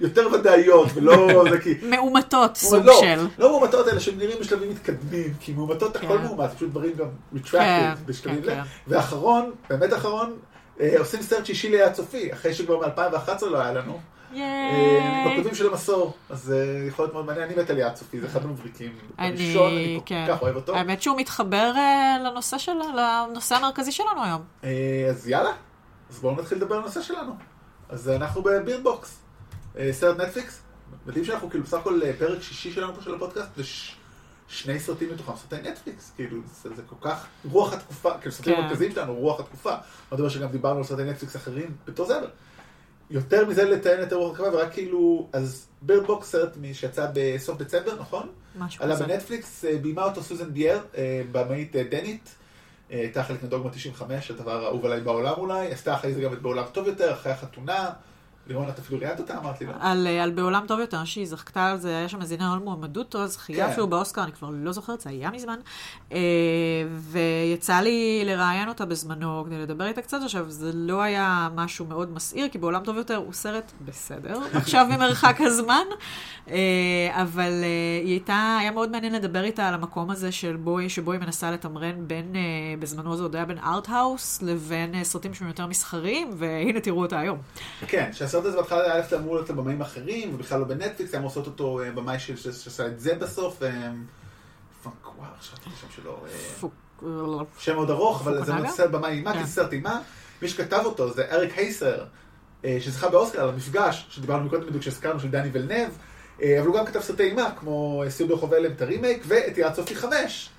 יותר ודאיות, ולא [LAUGHS] זה כי... מאומתות, סוג לא, של. לא מאומתות האלה שהם נראים בשלבים מתקדמים, כי מאומתות הכל כן. מאומת, פשוט דברים גם כן, retracted בשלבים כן, זה. כן. ואחרון, באמת אחרון, אה, עושים סרט שישי ליד סופי, אחרי שכבר מ-2011 לא היה לנו. אה, ייי. בכותבים של המסור, אז אה, יכול להיות מאוד מעניין, אני מת על יד סופי, זה אחד המבריקים. אני, אני כל כן. כך אוהב אותו. האמת שהוא מתחבר אה, לנושא של, לנושא המרכזי שלנו היום. אה, אז יאללה, אז בואו נתחיל לדבר על הנושא שלנו. אז אנחנו בבירדבוקס, אה, סרט נטפליקס. מדהים שאנחנו כאילו בסך הכל אה, פרק שישי שלנו פה של הפודקאסט, זה שני סרטים מתוכם סרטי נטפליקס, כאילו זה, זה כל כך רוח התקופה, כאילו סרטים כן. מרכזיים שלנו, רוח התקופה. אני מדבר שגם דיברנו על סרטי נטפליקס אחרים בתור זה, אבל יותר מזה לציין את רוח התקופה, ורק כאילו, אז Bird Box סרט מ- שיצא בסוף דצמבר, נכון? משהו אלה כזה. בנטפליקס, אה, ביימה אותו סוזן בייר, אה, במאית אה, דנית. אה, הייתה חלק מדוגמה 95, הדבר האהוב עליי בעולם אולי. עשתה אחרי זה גם את בעולם טוב יותר, אחרי החתונה. לירון, את אפילו ראיינת אותה, אמרת לי, לא? על, אה, על בעולם טוב יותר, שהיא זכתה על זה, היה שם איזה עניין על מועמדות או זכייה כן. אפילו באוסקר, אני כבר לא זוכרת, זה היה מזמן. אה, ויצא לי לראיין אותה בזמנו כדי לדבר איתה קצת. עכשיו, זה לא היה משהו מאוד מסעיר, כי בעולם טוב יותר הוא סרט בסדר, [LAUGHS] עכשיו ממרחק הזמן. אה, אבל היא הייתה, היה מאוד מעניין לדבר איתה על המקום הזה של בו, שבו היא מנסה לתמרן בין, בזמנו זה עוד היה בין ארט-האוס לבין סרטים שהם יותר מסחריים, והנה תראו אותה היום. כן, שהסרט הזה בהתחלה היה הולך אמור להיות לבמאים אחרים, ובכלל לא בנטפליקס, היה אמור לעשות אותו אה, במאי שעשה את זה בסוף. fuck, וואו, חשבתי על השם שלו. אה. שם מאוד ארוך, אבל זה? סרט במאי אימה, כי כן. זה סרט אימה. מי שכתב אותו זה אריק הייסר, אה, שזכה באוסקר על המפגש, שדיברנו מקודם בדיוק שהזכרנו של דני ולנב, אבל הוא גם כתב סרטי אימה, כמו סיוט ברחוב אלם את הרימייק, ואת יעד סופי חמש.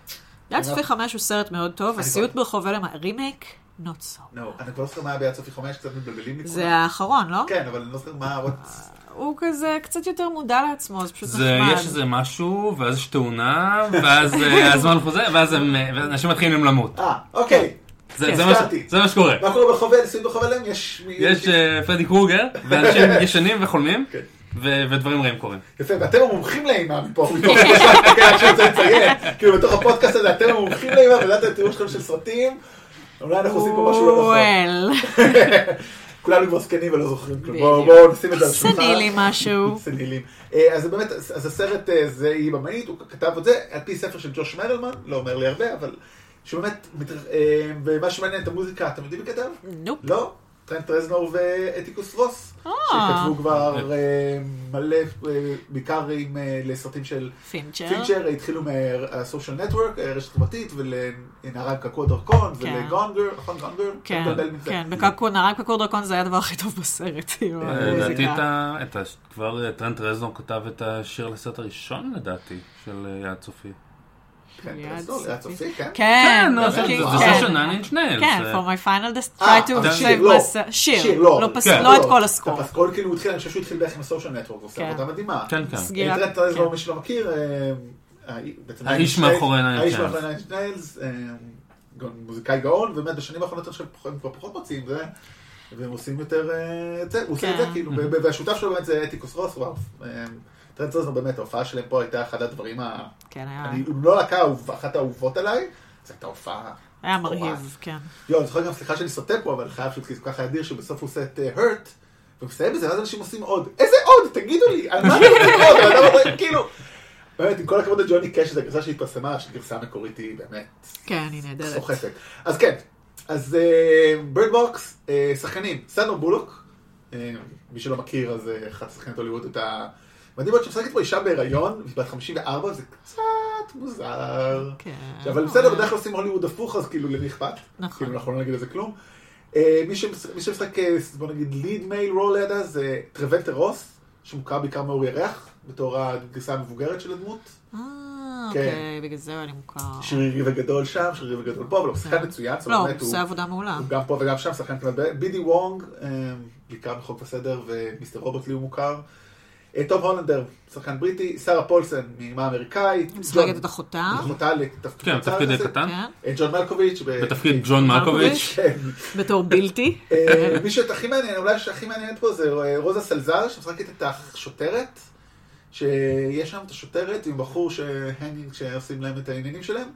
יעד סופי חמש הוא סרט מאוד טוב, הסיוט ברחוב אלם, הרימייק, not so. נו, אני כבר לא זוכר מה היה ביד סופי חמש, קצת מבלבלים לי. זה. האחרון, לא? כן, אבל אני לא זוכר מה... what- הוא כזה קצת יותר מודע לעצמו, זה פשוט זה, נחמד. יש איזה משהו, ואז יש תאונה, ואז אה, הזמן חוזר, ואז אה, אנשים מתחילים למות. אה, אוקיי. זה- כן. זה מה שקורה. מה קורה? סיוט ברחוב הלם? יש... יש אה, פרדי קרוגר, ואנשים ישנים וחולמים, כן. ודברים רעים קורים. יפה, ואתם המומחים לאימה מפה, כן, כאילו בתוך הפודקאסט הזה אתם המומחים לאימה, ולדעת את התיאור שלכם של סרטים, אולי אנחנו עושים פה משהו לא נכון. [LAUGHS] כולנו כבר זקנים ולא זוכרים כלום. בואו נשים את זה על השולחן. סנילי משהו. [LAUGHS] סנילים. אה, אז באמת, אז הסרט אה, זה היא במאית, הוא כתב את זה על פי ספר של ג'וש מרלמן, לא אומר לי הרבה, אבל שבאמת, אה, ומה שמעניין את המוזיקה, אתם יודעים מי כתב? נופ. לא, טרנט רזנור ואתיקוס רוס, אה. שכתבו כבר אה, מלא, אה, בעיקר עם, לסרטים של פינצ'ר. פינצ'ר, התחילו מה Social Network, רשת חברתית, ולנערה עם קעקוע דרקון, כן. ול-Gone Girl, נכון Gone Girl? כן. כן, בקקו, נהרג בקור דרקון זה היה הדבר הכי טוב בסרט, [LAUGHS] לדעתי כבר טרנט רזנור כתב את השיר לסרט הראשון לדעתי, של יעד סופי. כן, כן? כן, לא, כן, זה כן. של Nine Inch Nails. כן, for my final dest- אה, try to save לא. myself. שיר, לא. לא כן. לא את כל ה score. הפסקול כאילו הוא התחיל, אני חושב שהוא התחיל בערך עם ה Social Network, הוא עושה כן. עבודה מדהימה. כן, כן. סגירת- טרנט רזנור, כן. מי שלא מכיר, אה, אה, האיש מאחורי Nine Inch Nails, אה, גם מוזיקאי גאון, ובאמת בשנים האחרונות אני חושב שהם כבר פחות מוציאים והם עושים יותר אה, הוא עושה את זה כן. כאילו, והשותף שלו באמת זה אתיקוס רוס, וואו. אה, טרנט רזנור באמת, ההופעה שלהם פה הייתה אחד הדברים ה... כן, היה- אני לא האהוב- אחת האהובות עליי, זו הייתה הופעה. היה. מרהיב, כן. יואו, אני זוכר גם, סליחה שאני סוטה פה, אבל חייב זה כל כך אדיר, שבסוף הוא עושה את Hurt, והוא מסיים בזה, ואז אנשים עושים עוד. איזה עוד? תגידו לי, על מה אתם עושים עוד? הבן אדם אומר, כאילו, באמת, עם כל הכבוד לג'וני קאש, זו הגרסה שהתפרסמה, שהגרסה המקורית היא באמת כן, היא נהדרת. סוחפת. אז כן, אז Bird Box, שחקנים, סנדרה בולוק, אה, מי שלא מכיר, אז אה, אחת שחקנית הוליווד, את ה... מדהים מאוד שמשחקת פה אישה בהיריון, בת 54, זה קצת מוזר. כן. אבל בסדר, בדרך כלל עושים הוליווד הפוך, אז כאילו למי אכפת? נכון. כאילו אנחנו לא נגיד על זה כלום. אה, מי שמש- מי שמשחק, אה, בוא נגיד, ליד מייל רול לידה זה טרוולטר רוס, שמוכר בעיקר מאור ירח, בתור הגרסה המבוגרת של הדמות. אה, כן. אוקיי, בגלל זה אני מוכר. שרירי וגדול שם, שרירי וגדול פה, אבל הוא שחקן מצוין, זאת לא, אומרת, הוא עושה עבודה מעולה. הוא גם פה וגם שם, שחקן כמעט. בידי וונג, אה, בעיקר בחוק וסדר, ומיסטר רוברט לי הוא מוכר. אה, טוב הולנדר, שחקן בריטי, שרה פולסן, מאימה אמריקאית. משחקת את אחותה. אחותה לתפקיד כן. קטן. כן, אה, ג'ון מלקוביץ'. בתפקיד ג'ון מלקוביץ'. כן. בתור. אה, מי שהכי מעניין, אולי שהכי מעניינת פה זה אה, רוזה סלזר, שמשחקת את השוטרת, שיש שם את השוטרת עם בחור שהנינג, שעושים להם את העניינים שלהם,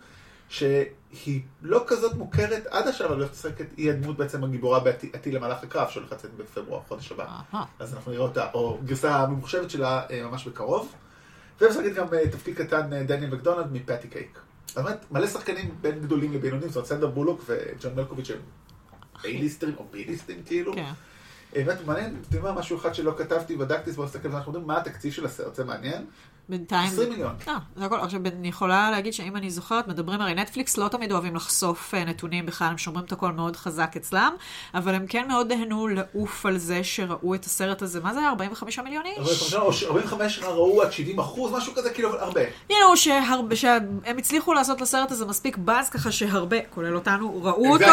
שהיא לא כזאת מוכרת עד עכשיו, אבל היא משחקת, היא הדמות בעצם הגיבורה בעתיד למהלך הקרב, שהולך לצאת בפברואר, חודש הבא. אז אנחנו נראה אותה, או גרסה ממוחשבת שלה אה, ממש בקרוב. ומשחקת גם אה, תפקיד קטן אה, דניאל מקדונלד מפאטי קייק. זאת אומרת, מלא שחקנים בין גדולים לבינונים, זאת אומרת, סנדר בולוק וג'ון מלקוביץ' הם A-ליסטרים או B-ליסטים כאילו. כן. באמת מעניין, אתם יודעים מה, משהו אחד שלא כתבתי, בדקתי, אז בואו נסתכל, אנחנו יודעים מה התקציב של הסרט, זה מעניין. בינתיים... 20 מיליון. אה, זה הכל. עכשיו, אני יכולה להגיד שאם אני זוכרת, מדברים, הרי נטפליקס לא תמיד אוהבים לחשוף אה, נתונים בכלל, הם שומרים את הכל מאוד חזק אצלם, אבל הם כן מאוד נהנו לעוף על זה שראו את הסרט הזה, מה זה היה? 45 מיליון איש? 45 או ש- 45 ראו עד 70 אחוז, משהו כזה, כאילו, הרבה. כאילו שהרבה, שהם הצליחו לעשות לסרט הזה מספיק באז ככה שהרבה, כולל אותנו, ראו אותו.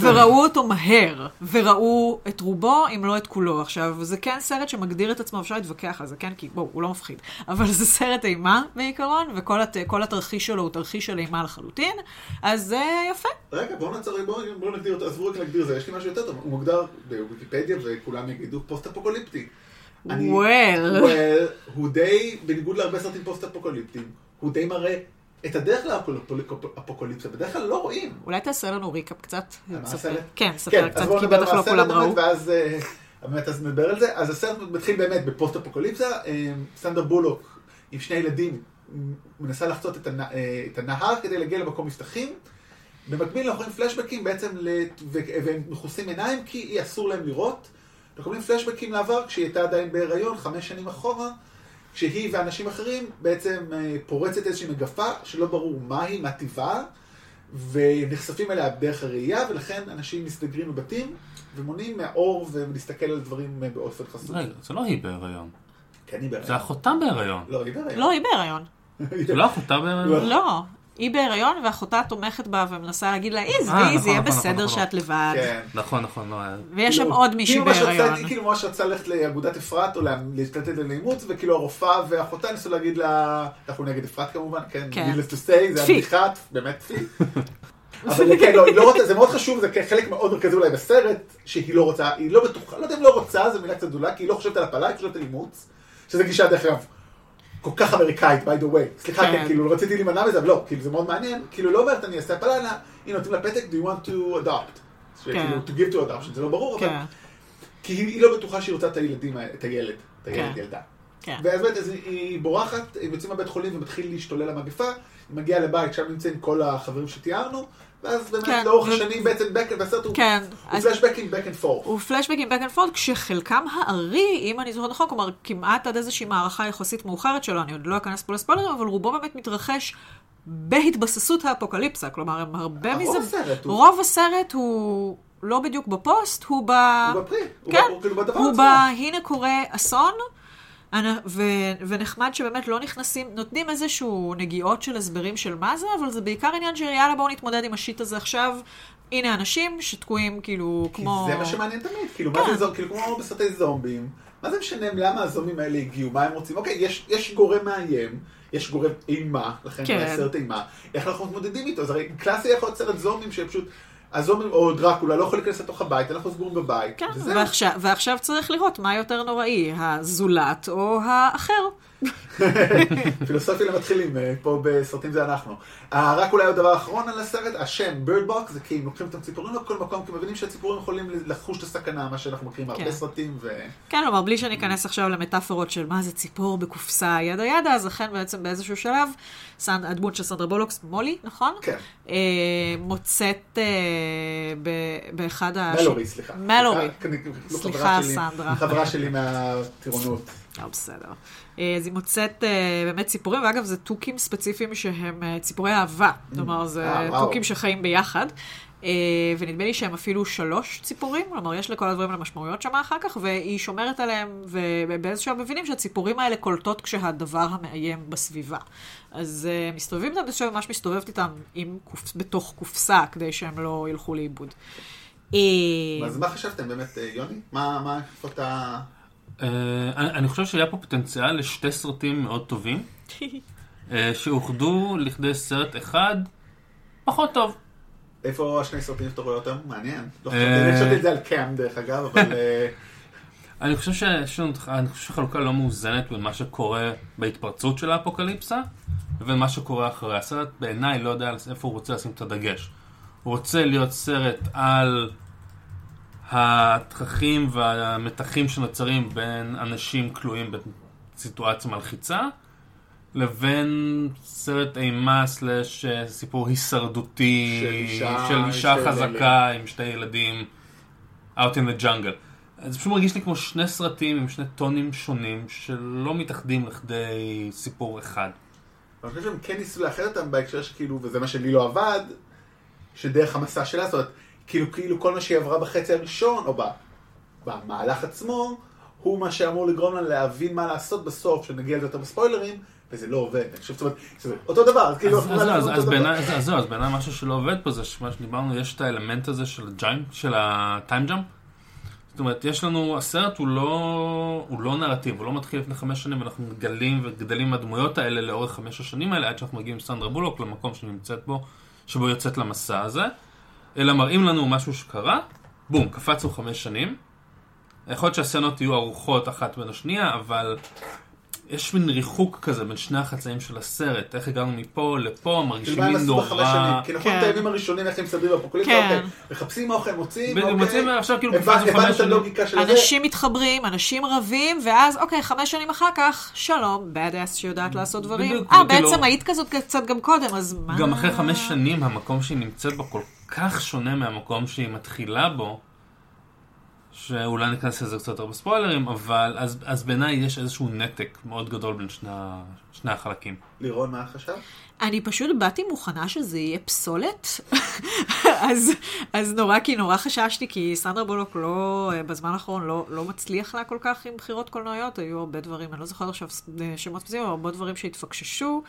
וראו אותו מהר, וראו את רובו, אם לא את כולו. עכשיו, זה כן סרט שמגדיר את עצמו, אפשר להתווכח על זה, כן? כי בואו, הוא לא מפחיד. אבל זה סרט אימה בעיקרון, וכל הת, כל התרחיש שלו הוא תרחיש של אימה לחלוטין, אז זה יפה. רגע, בואו נעצור, בואו נגדיר אותו, עזבו רק להגדיר זה, יש לי משהו יותר טוב, הוא מוגדר בוויקיפדיה וכולם יגידו פוסט-אפוקוליפטי. אני- Well. well, הוא די, בניגוד להרבה סרטים פוסט-אפוקוליפטיים, הוא די מראה את הדרך לאפוקוליפסה, בדרך כלל לא רואים. אולי תעשה לנו recap קצת. מה ספר- הסרט? כן, ספר קצת, כי בטח לא כולם ראו. ואז אה, [LAUGHS] באמת אז נדבר על זה. אז הסרט מתחיל באמת בפוסט-אפוקוליפסה, אה, סנדרה בולוק עם שני ילדים מנסה לחצות את הנה- אה, את הנהר כדי להגיע למקום מבטחים. במקביל אנחנו רואים פלשבקים בעצם, לת- ו- והם מכוסים עיניים כי אסור להם לראות. אנחנו רואים פלשבקים לעבר כשהיא הייתה עדיין בהיריון, חמש שנים אחורה, כשהיא ואנשים אחרים בעצם אה, פורצת איזושהי מגפה שלא ברור מהי, מה טיבה, ונחשפים אליה דרך הראייה, ולכן אנשים מסתגרים בבתים ומונעים מהאור ולהסתכל על דברים אה, באופן חסות. רגע, זה לא היא בהיריון. כן, היא זה בהיריון. אחותה בהיריון. לא, היא בהיריון. לא, היא בהיריון. זה לא אחותה בהיריון? לא. היא בהיריון ואחותה תומכת בה ומנסה להגיד לה, איז, אה, איז, נכון, יהיה נכון, בסדר נכון, שאת לבד. כן. נכון, נכון, לא היה. ויש שם כאילו, עוד מישהי בהיריון. היא כאילו ממש רצתה ללכת לאגודת אפרת או להשתתף לאימוץ, וכאילו הרופאה ואחותה ניסו להגיד לה, אנחנו נגד אפרת כמובן, כן, כן. needless to say, זה. הבדיחה, באמת פי. [LAUGHS] אבל כן, לא, היא לא רוצה, זה מאוד חשוב, זה חלק מאוד מרכזי אולי בסרט, שהיא לא רוצה, היא לא בטוחה, לא יודע אם לא רוצה, זו מילה קצת גדולה, כי היא לא חושבת על הפלה, היא חושבת על אימוץ, שזה גישה דרך אגב. כל כך אמריקאית, by the way. סליחה, כן. כן, כאילו רציתי להימנע מזה, אבל לא, כאילו זה מאוד מעניין, כאילו לא אומרת אני אעשה אלא היא נותנים לה פתק, do you want to adopt? שכאילו, to give to adoption, זה לא ברור, אבל כן, כי היא, היא לא בטוחה שהיא רוצה את הילדים, את הילד, את הילד כן. ילדה. כן. ואז באמת, אז היא- היא בורחת, הם יוצאים מהבית חולים ומתחיל להשתולל המגפה, היא מגיעה לבית, שם נמצאים כל החברים שתיארנו, ואז באמת כן, לאורך ו- השנים בעצם, back- הוא כן, הוא אז- פלשבקים back and forth. הוא פלשבקים back and forth, כשחלקם הארי, אם אני זוכרת נכון, כלומר, כמעט עד איזושהי מערכה יחסית מאוחרת שלו, אני עוד לא אכנס פה לספוילרים, אבל רובו באמת מתרחש בהתבססות האפוקליפסה. כלומר, הם הרבה מזה... הסרט הוא- רוב הסרט הוא לא בדיוק בפוסט, הוא ב... הוא בפרי, הוא כן, ב- הוא כאילו בדבר הוא עצמו. ב... הנה קורה אסון. ו... ונחמד שבאמת לא נכנסים, נותנים איזשהו נגיעות של הסברים של מה זה, אבל זה בעיקר עניין של יאללה בואו נתמודד עם השיט הזה עכשיו. הנה אנשים שתקועים כאילו כי כמו... זה מה שמעניין תמיד, כאילו, מה כן. זה זום, כאילו, כמו בסרטי זומבים, מה זה משנה למה הזומבים האלה הגיעו, מה הם רוצים, אוקיי, יש- יש גורם מאיים, יש גורם אימה, לכן כן. סרט אימה, איך אנחנו מתמודדים איתו, זה הרי קלאסי יכול להיות סרט זומבים שפשוט, אז אומרים, או דרקולה לא יכול להיכנס לתוך הבית, אנחנו סגורים בבית. כן. ועכשיו, ועכשיו צריך לראות מה יותר נוראי, הזולת או האחר. פילוסופיה למתחילים, אה, פה בסרטים זה אנחנו. אה, רק אולי עוד דבר אחרון על הסרט, השם Bird Box זה כי לוקחים את הציפורים לכל מקום, כי מבינים שהציפורים יכולים לחוש את הסכנה, מה שאנחנו מכירים כן. סרטים, ו... כן, כלומר, בלי שאני אכנס עכשיו למטאפורות של מה זה ציפור בקופסה, yada yada, אז אכן בעצם באיזשהו שלב, סנד, הדמות של סנדרה בולוק, מולי, נכון? כן. אה, מוצאת אה, ב- באחד ה... מלורי, סליחה. מלורי. סליחה, לא סנדרה. חברה שלי מהטירונות. לא, בסדר. אה, אז היא מוצאת אה, באמת ציפורים, ואגב, זה תוכים ספציפיים שהם אה, ציפורי אהבה. כלומר, זה. תוכים שחיים ביחד. ונדמה לי שהם אפילו שלוש ציפורים, כלומר, יש לכל הדברים האלה משמעויות שם אחר כך, והיא שומרת עליהם, ובאיזשהו שלב מבינים שהציפורים האלה קולטות כשהדבר המאיים בסביבה. אז מסתובבים איתם, שלב ממש מסתובבת איתם עם קופ... בתוך קופסה, כדי שהם לא ילכו לאיבוד. אז מה חשבתם באמת, יוני? מה, מה, איפה אתה... אה, אני אני חושב שהיה פה פוטנציאל לשתי סרטים מאוד טובים, [LAUGHS] אה, שאוחדו לכדי סרט אחד פחות טוב. איפה השני סרטים שאתה רואה אותם? מעניין. לא אה, חשבתי את זה על קאם דרך אגב, אבל... [LAUGHS] אני חושב שיש לנו אני חושב שחלוקה לא מאוזנת בין מה שקורה בהתפרצות של האפוקליפסה לבין מה שקורה אחרי. הסרט בעיניי לא יודע איפה הוא רוצה לשים את הדגש. הוא רוצה להיות סרט על התככים והמתחים שנוצרים בין אנשים כלואים בסיטואציה מלחיצה לבין סרט אימה סלאש אה, סיפור הישרדותי של אישה של אישה חזקה עם שתי ילדים out in the jungle. זה פשוט מרגיש לי כמו שני סרטים עם שני טונים שונים שלא מתאחדים לכדי סיפור אחד. אני חושב שהם כן ניסו לאחד אותם בהקשר שכאילו, וזה מה שלי לא עבד, שדרך המסע שלה, זאת אומרת, כאילו, כאילו כל מה שהיא עברה בחצי הראשון, או במהלך עצמו, הוא מה שאמור לגרום לה להבין מה לעשות בסוף, שנגיע לזה יותר בספוילרים, וזה לא עובד. אני חושב, זאת אומרת, אותו דבר, אז כאילו, אז- זהו, אז- אז. בעיניי אז- אז אז בעיניי משהו שלא עובד פה זה מה שדיברנו, יש את האלמנט הזה של הג'יינט, של הטיים ג'אמפ. זאת אומרת, יש לנו, הסרט הוא לא, הוא לא נרטיב, הוא לא מתחיל לפני חמש שנים, ואנחנו מגלים וגדלים מהדמויות האלה לאורך חמש השנים האלה, עד שאנחנו מגיעים עם סנדרה בולוק למקום שהיא נמצאת בו, שבו יוצאת למסע הזה, אלא מראים לנו משהו שקרה, בום, קפצנו חמש שנים. יכול להיות שהסצנות יהיו ארוכות אחת בין השנייה, אבל יש מין ריחוק כזה בין שני החצאים של הסרט, איך הגענו מפה לפה, כאילו, מרגישים לי בחמש נורא... שנים? כי נכון, כן. את הימים הראשונים, איך הם מסתדרים באפוקליפסה, כן. אוקיי, מחפשים אוכל, מוצאים, אוקיי. מוצאים עכשיו כאילו קפצנו חמש שנים. אנשים מתחברים, אנשים רבים, ואז, אוקיי, חמש שנים אחר כך, שלום, bad ass שיודעת לעשות דברים. אה, בעצם היית כזאת קצת גם קודם, אז מה? גם אחרי חמש שנים המקום שהיא נמצאת בו כל כך שונה מהמקום שהיא מתחילה בו, שאולי ניכנס לזה קצת יותר בספוילרים, אבל אז, אז בעיניי יש איזשהו נתק מאוד גדול בין שני, שני החלקים. לירון, מה חשבת? אני פשוט באתי מוכנה שזה יהיה פסולת, [LAUGHS] אז, אז נורא, כי נורא חששתי, כי סנדרה בולוק לא, בזמן האחרון לא, לא מצליח לה כל כך עם בחירות קולנועיות, היו הרבה דברים, אני לא זוכרת עכשיו שמות ספציפיים, אבל הרבה דברים שהתפקששו,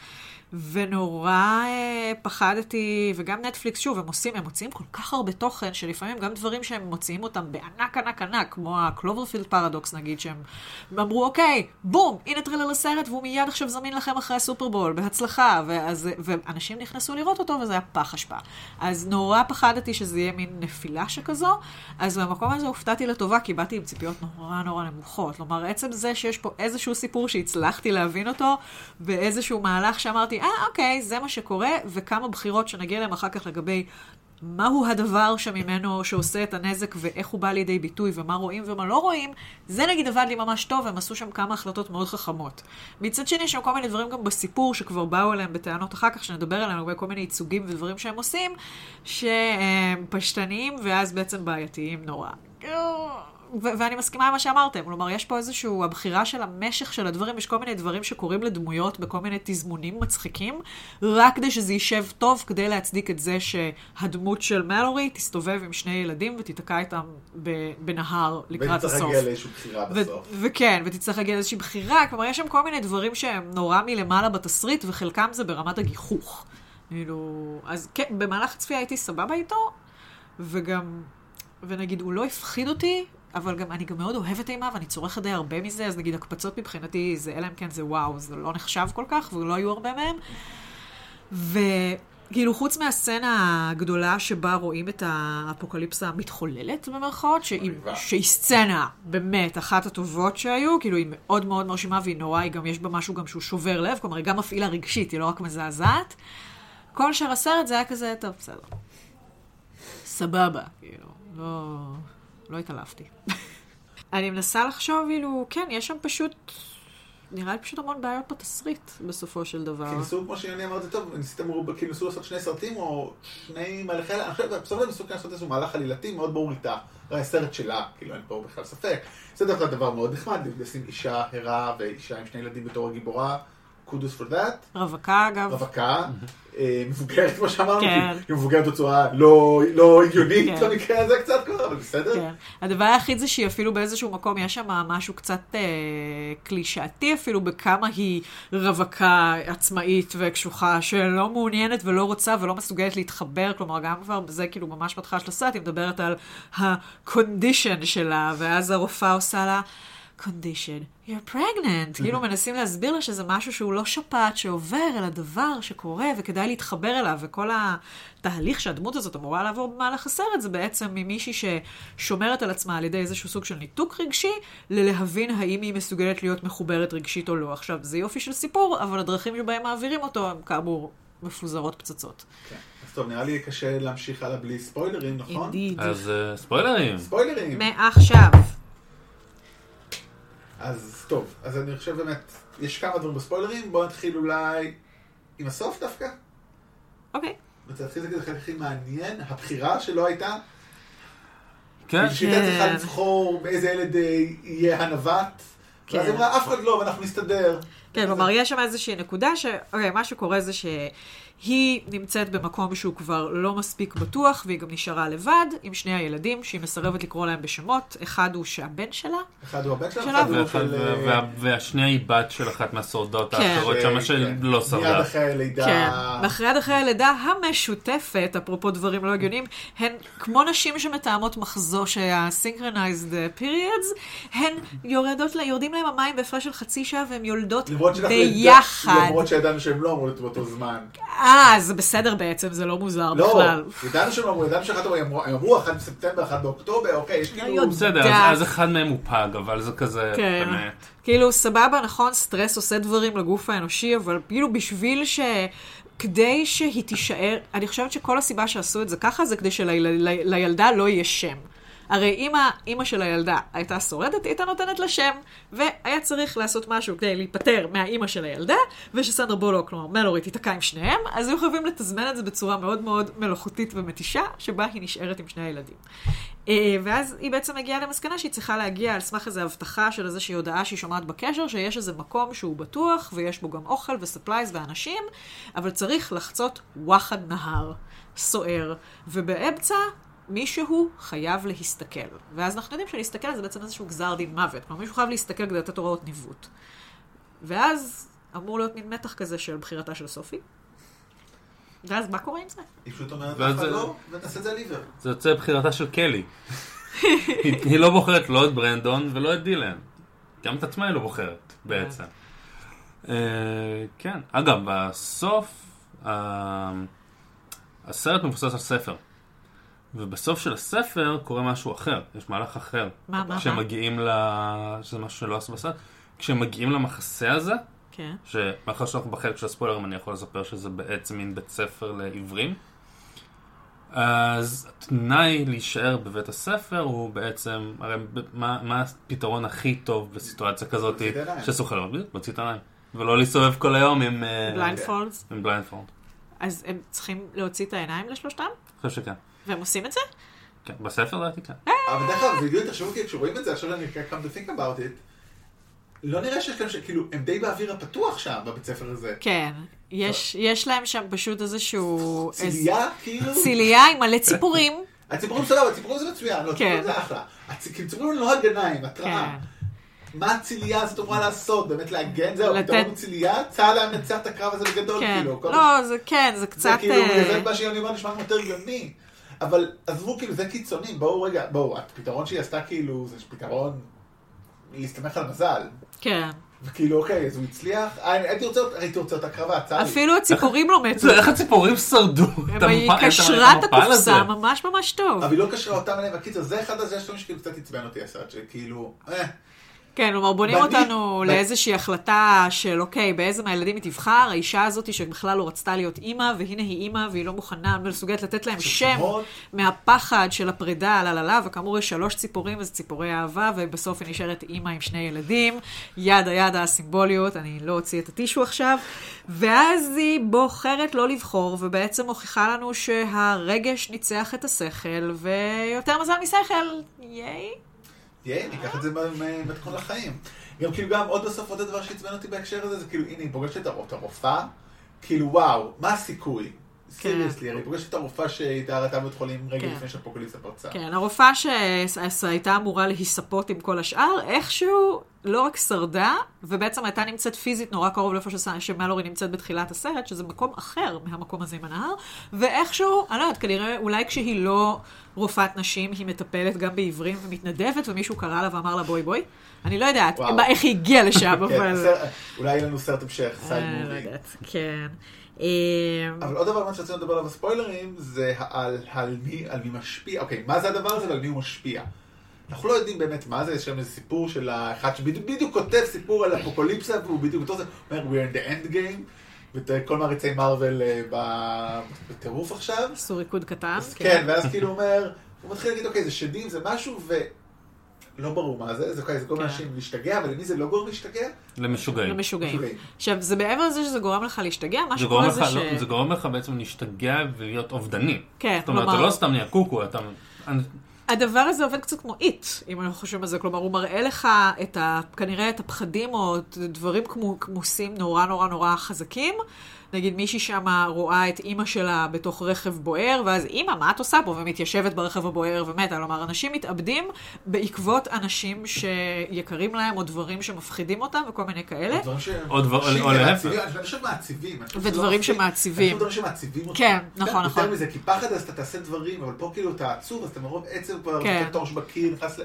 ונורא אה, פחדתי, וגם נטפליקס, שוב, הם עושים, הם מוציאים כל כך הרבה תוכן, שלפעמים גם דברים שהם מוציאים אותם בענק ענק ענק, כמו ה Cloverfield Paradox נגיד, שהם אמרו, אוקיי, בום, הנה טרילר לסרט, והוא מיד עכשיו זמין לכם אחרי הסופרבול, בהצלחה, ואז, ואנשים נכנסו לראות אותו, וזה היה פח אשפה. אז נורא פחדתי שזה יהיה מין נפילה שכזו, אז במקום הזה הופתעתי לטובה, כי באתי עם ציפיות נורא נורא נמוכות. כלומר, עצם זה שיש פה איזשהו סיפור שהצלחתי להבין אותו, ואיזשהו מהלך שאמרתי, אה, אוקיי, זה מה שקורה, וכמה בחירות שנגיע אליהם אחר כך לגבי מהו הדבר שממנו, שעושה את הנזק ואיך הוא בא לידי ביטוי ומה רואים ומה לא רואים, זה נגיד עבד לי ממש טוב, הם עשו שם כמה החלטות מאוד חכמות. מצד שני, יש שם כל מיני דברים גם בסיפור שכבר באו אליהם בטענות אחר כך, שנדבר עליהם לגבי כל מיני ייצוגים ודברים שהם עושים, שהם פשטניים ואז בעצם בעייתיים נורא. ו- ואני מסכימה עם מה שאמרתם, כלומר, יש פה איזשהו, הבחירה של המשך של הדברים, יש כל מיני דברים שקורים לדמויות בכל מיני תזמונים מצחיקים, רק כדי שזה יישב טוב, כדי להצדיק את זה שהדמות של מלורי תסתובב עם שני ילדים ותיתקע איתם ב- בנהר לקראת הסוף. להגיע לאיזושהי בחירה ו- בסוף. וכן, ותצטרך להגיע לאיזושהי בחירה, כלומר, יש שם כל מיני דברים שהם נורא מלמעלה בתסריט, וחלקם זה ברמת הגיחוך. כאילו, אז כן, במהלך הצפייה הייתי סבבה איתו, וגם, ונגיד, הוא לא הפחיד אותי, אבל גם, אני גם מאוד אוהבת אימה, ואני צורכת די הרבה מזה, אז נגיד, הקפצות מבחינתי, זה, אלא אם כן זה וואו, זה לא נחשב כל כך, ולא היו הרבה מהם. כאילו, חוץ מהסצנה הגדולה שבה רואים את האפוקליפסה המתחוללת, במרכאות, שהיא. שהיא סצנה, באמת, אחת הטובות שהיו, כאילו, היא מאוד מאוד מרשימה והיא נורא, היא גם, יש בה משהו גם שהוא שובר לב, כלומר, היא גם מפעילה רגשית, היא לא רק מזעזעת. כל שאר הסרט זה היה כזה, טוב, בסדר. סבבה, כאילו, לא, לא התעלפתי. [LAUGHS] אני מנסה לחשוב, כאילו, כן, יש שם פשוט, נראה לי פשוט המון בעיות בתסריט, בסופו של דבר. כי ניסו, כמו שיוני אמר את זה טוב, ניסיתם, ניסו לעשות שני סרטים או שני מהלכי, אני חושב, של דבר ניסו כן לעשות איזשהו מהלך עלילתי מאוד ברור איתה. הרי הסרט שלה, כאילו אין פה בכלל ספק. זה דווקא דבר מאוד נחמד, לשים אישה הרה ואישה עם שני ילדים בתור הגיבורה. קודוס for that. רווקה, אגב. רווקה, אה, מבוגרת כמו שאמרנו, כן. היא מבוגרת בצורה לא לא הגיונית כן. במקרה הזה קצת כבר, אבל בסדר. כן. הדבר היחיד זה שהיא אפילו באיזשהו מקום, יש שם משהו קצת אה, קלישאתי אפילו בכמה היא רווקה עצמאית וקשוחה, שלא מעוניינת ולא רוצה ולא מסוגלת להתחבר, כלומר גם כבר בזה כאילו ממש בהתחלה של הסרט, היא מדברת על ה-condition שלה, ואז הרופאה עושה לה... condition, you're pregnant. כאילו מנסים להסביר לה שזה משהו שהוא לא שפעת שעובר, אלא דבר שקורה וכדאי להתחבר אליו, וכל התהליך שהדמות הזאת אמורה לעבור במהלך הסרט זה בעצם ממישהי ששומרת על עצמה על ידי איזשהו סוג של ניתוק רגשי, ללהבין האם היא מסוגלת להיות מחוברת רגשית או לא. עכשיו, זה יופי של סיפור, אבל הדרכים שבהם מעבירים אותו הם כאמור מפוזרות פצצות. כן. אז טוב, נראה לי קשה להמשיך הלאה בלי ספוילרים, נכון? אינדיד. אז אה, ספוילרים. ספוילרים. מעכשיו. אז טוב, אז אני חושב באמת, יש כמה דברים בספוילרים, בואו נתחיל אולי עם הסוף דווקא. אוקיי. רוצה להתחיל את זה החלק הכי מעניין, הבחירה שלא הייתה. כן. שהיא צריכה לבחור באיזה ילד אה, יהיה הנווט. כן. ואז היא אמרה, אף אחד לא, ואנחנו נסתדר. כן, כלומר, יש שם איזושהי נקודה ש... אוקיי, מה שקורה זה שהיא נמצאת במקום שהוא כבר לא מספיק בטוח, והיא גם נשארה לבד עם שני הילדים, שהיא מסרבת לקרוא להם בשמות. אחד הוא שהבן שלה, אחד הוא הבן שלה. אחד הוא של... אה, וה- והשנייה היא בת של אחת מהשורדות כן. האחרות ש- שמה כן. שלא מיד שרדה. אחרי הלידה. כן, ואחרי אחרי הלידה המשותפת, אפרופו דברים לא הגיוניים, הן כמו נשים שמתאמות מחזור שה-synchronized periods, הן יורדות, לה- יורדים להם המים בהפרש של חצי שעה והן יולדות ביחד. למרות שידענו שהם לא אמרו להיות באותו זמן. אה, זה בסדר בעצם, זה לא מוזר לא, בכלל. ידענו שהם לא אמרו, ידענו שאחת הם אמרו, אחד בספטמבר, אחד באוקטובר, אוקיי, יש כאילו... בסדר, אז- אז אחד מהם הוא פג, אבל זה כזה, כן. באמת. כאילו, סבבה, נכון, סטרס עושה דברים לגוף האנושי, אבל כאילו בשביל ש... כדי שהיא תישאר, אני חושבת שכל הסיבה שעשו את זה ככה זה כדי שלילדה לא יהיה שם. הרי אם האימא של הילדה הייתה שורדת, היא הייתה נותנת לה שם, והיה צריך לעשות משהו כדי להיפטר מהאימא של הילדה, ושסנדרה בולוק, כלומר מלורי, תיתקע עם שניהם, אז היו חייבים לתזמן את זה בצורה מאוד מאוד מלאכותית ומתישה, שבה היא נשארת עם שני הילדים. אה, ואז היא בעצם מגיעה למסקנה שהיא צריכה להגיע על סמך איזו הבטחה של איזושהי הודעה שהיא שומעת בקשר, שיש איזה מקום שהוא בטוח, ויש בו גם אוכל וספלייז ואנשים, אבל צריך לחצות וואחד נהר, סוער, ובאמצע מישהו חייב להסתכל. ואז אנחנו יודעים שלהסתכל זה בעצם איזשהו גזר דין מוות. כלומר, מישהו חייב להסתכל כדי לתת הוראות ניווט. ואז אמור להיות מין מתח כזה של בחירתה של סופי. ואז מה קורה עם זה? היא פשוט אומרת אף אחד זה- לא, את זה על עיוור. זה יוצא בחירתה של קלי. היא לא בוחרת לא את ברנדון ולא את דילן. גם את עצמה היא לא בוחרת, בעצם. אה, כן. אגב, בסוף, הסרט מבוסס על ספר. ובסוף של הספר קורה משהו אחר, יש מהלך אחר. מה, מה, מה? כשמגיעים ל... שזה משהו שלא עשו בסרט. כשמגיעים למחסה הזה, כן. שמאחר שאנחנו בחלק של הספוילרים, אני יכול לספר שזה בעצם מין בית ספר לעיוורים. אז התנאי להישאר בבית הספר הוא בעצם, הרי מה, מה הפתרון הכי טוב בסיטואציה כזאת להוציא את העיניים. לראות? להוציא את העיניים. ולא להסתובב כל היום עם... אה, blindfolds. עם blindfold. אז הם צריכים להוציא את העיניים לשלושתם? אני חושב שכן. והם עושים את זה? כן. בספר לדעתי כן. אבל דרך אגב, זה הגיוני, תחשבו אותי, כשרואים את זה, עכשיו אני come to think about it, לא נראה שיש כאלה שכאילו, הם די באוויר הפתוח שם, בבית ספר הזה. כן. יש, יש להם שם פשוט איזשהו... צילייה, כאילו? צילייה עם מלא ציפורים. [LAUGHS] הציפורים סבבה, הציפורים זה מצוין, לא, כן. הציפורים זה אחלה. הצ- כי ציפורים לא הגנאים, התראה. כן. מה הצילייה הזאת אמורה לעשות? באמת להגן? זהו, לתת- הפתרון הוא צילייה? צה"ל היה מנצח את הקרב הזה בגדול, כן. כאילו. לא, זה כן, זה זה קצת... כאילו, אה, זה מה שיוני אומר נשמע יותר הגיוני. אבל עזבו, כאילו, זה קיצוני, בואו רגע, בואו, הפתרון שהיא עשתה כאילו, זה פתרון להסתמך על מזל. כן. וכאילו, אוקיי, אז הוא הצליח, אה, הייתי רוצה, הייתי רוצה אותה קרבה, צר לי. אפילו הציפורים לא מתו. זה איך הציפורים שרדו? את היא את קשרה את? הקופסה ממש ממש טוב. אבל היא לא קשרה אותם אליהם, בקיצור, זה אחד הזה שכאילו קצת עצבן אותי הסרט, שכאילו, אה, כן, כלומר, בונים ואני- אותנו ו- לאיזושהי החלטה של, אוקיי, באיזה מהילדים היא תבחר, האישה הזאת שבכלל לא רצתה להיות אימא, והנה היא אימא, והיא לא מוכנה, לא מסוגלת לתת להם שם שמות. מהפחד של הפרידה, לה לה לה, וכאמור יש שלוש ציפורים, וזה ציפורי אהבה, ובסוף היא נשארת אימא עם שני ילדים, ידה ידה הסימבוליות, אני לא אוציא את הטישו עכשיו, ואז היא בוחרת לא לבחור, ובעצם מוכיחה לנו שהרגש ניצח את השכל, ויותר מזל משכל, ייי. יאי, ניקח את זה במתכון לחיים. גם כאילו גם עוד בסוף עוד הדבר שעצבן אותי בהקשר הזה, זה כאילו, הנה, היא פוגשת את הרופאה, כאילו וואו, מה הסיכוי? סיריוסלי, הרי היא פוגשת את הרופאה שהייתה ראתה בבית חולים רגע כן. לפני שהפוקוליפסה פרצה. כן, הרופאה שהייתה אמורה להיספות עם כל השאר, איכשהו לא רק שרדה, ובעצם הייתה נמצאת פיזית נורא קרוב לאיפה שמלורי נמצאת בתחילת הסרט, שזה מקום אחר מהמקום הזה עם הנהר, ואיכשהו, אני לא יודעת, כנראה, אולי כשהיא לא רופאת נשים, היא מטפלת גם בעיוורים ומתנדבת, ומישהו קרא לה ואמר לה בואי בואי. אני לא יודעת איך היא הגיעה לשם, [LAUGHS] כן, אבל... אולי יהיה לנו סרט המשך, סייד אה, לא מובי. כן. אה, אבל עוד דבר שרצינו לדבר עליו בספוילרים, זה על, על, מי, על מי משפיע. אוקיי, מה זה הדבר הזה ועל מי הוא משפיע. אנחנו לא יודעים באמת מה זה, יש שם איזה סיפור של האחד שבדיוק בדיוק כותב סיפור על אפוקוליפסה, והוא בדיוק בתור זה, אומר, we're in the end game, וכל מעריצי מארוול אה, בטירוף עכשיו. עשו ריקוד קטן. אז כן, ואז כאילו הוא אומר, הוא מתחיל להגיד, אוקיי, זה שדים, זה משהו, ולא ברור מה זה, זה, זה גורם כן. לאנשים להשתגע, אבל למי זה לא גורם להשתגע? למשוגעים. למשוגעים. משוגעים. עכשיו, זה מעבר לזה שזה גורם לך להשתגע, מה שקורה זה ש... לא, זה גורם לך בעצם להשתגע ולהיות אובדני. כן, זאת אומרת, כלומר- זה לא סתם נהיה קוקו, אתה... הדבר הזה עובד קצת כמו איט, אם אנחנו חושבים על זה. כלומר, הוא מראה לך את ה, כנראה את הפחדים או דברים כמו, כמוסים נורא נורא נורא חזקים. נגיד מישהי שמה רואה את אימא שלה בתוך רכב בוער, ואז אימא, מה את עושה פה? ומתיישבת ברכב הבוער ומתה. כלומר, אנשים מתאבדים בעקבות אנשים שיקרים להם, או דברים שמפחידים אותם, וכל מיני כאלה. דברים שהם... או דבר- קשים או להפך. ומעציבים, אני חושב מעציבים. אני חושב שזה לא ודברים. שמעציבים. אני חושב דברים שמעציבים אותך. כן, נכון, נכון. יותר מזה, כי פחד אז אתה תעשה דברים, אבל פה כאילו אתה עצוב, אז אתה מרוב עצב כבר, כן. אתה תורש בקיר, נכנס ל...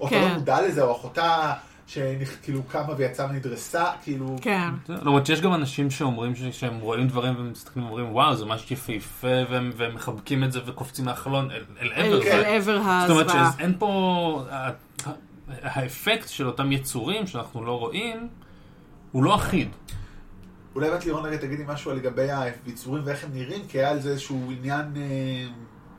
או אתה כן. לא מודע לזה, או אחותה שכאילו קמה ויצאה ונדרסה, כאילו... כן. למרות שיש גם אנשים שאומרים שהם רואים דברים ומסתכלים ואומרים וואו זה ממש יפהפה והם מחבקים את זה וקופצים מהחלון אל עבר אל זה. אל עבר זאת אומרת הזוועה. שאין פה, האפקט של אותם יצורים שאנחנו לא רואים הוא לא אחיד. אולי באמת לירון רגע תגידי משהו לגבי היצורים ואיך הם נראים, כי היה על זה איזשהו עניין אה,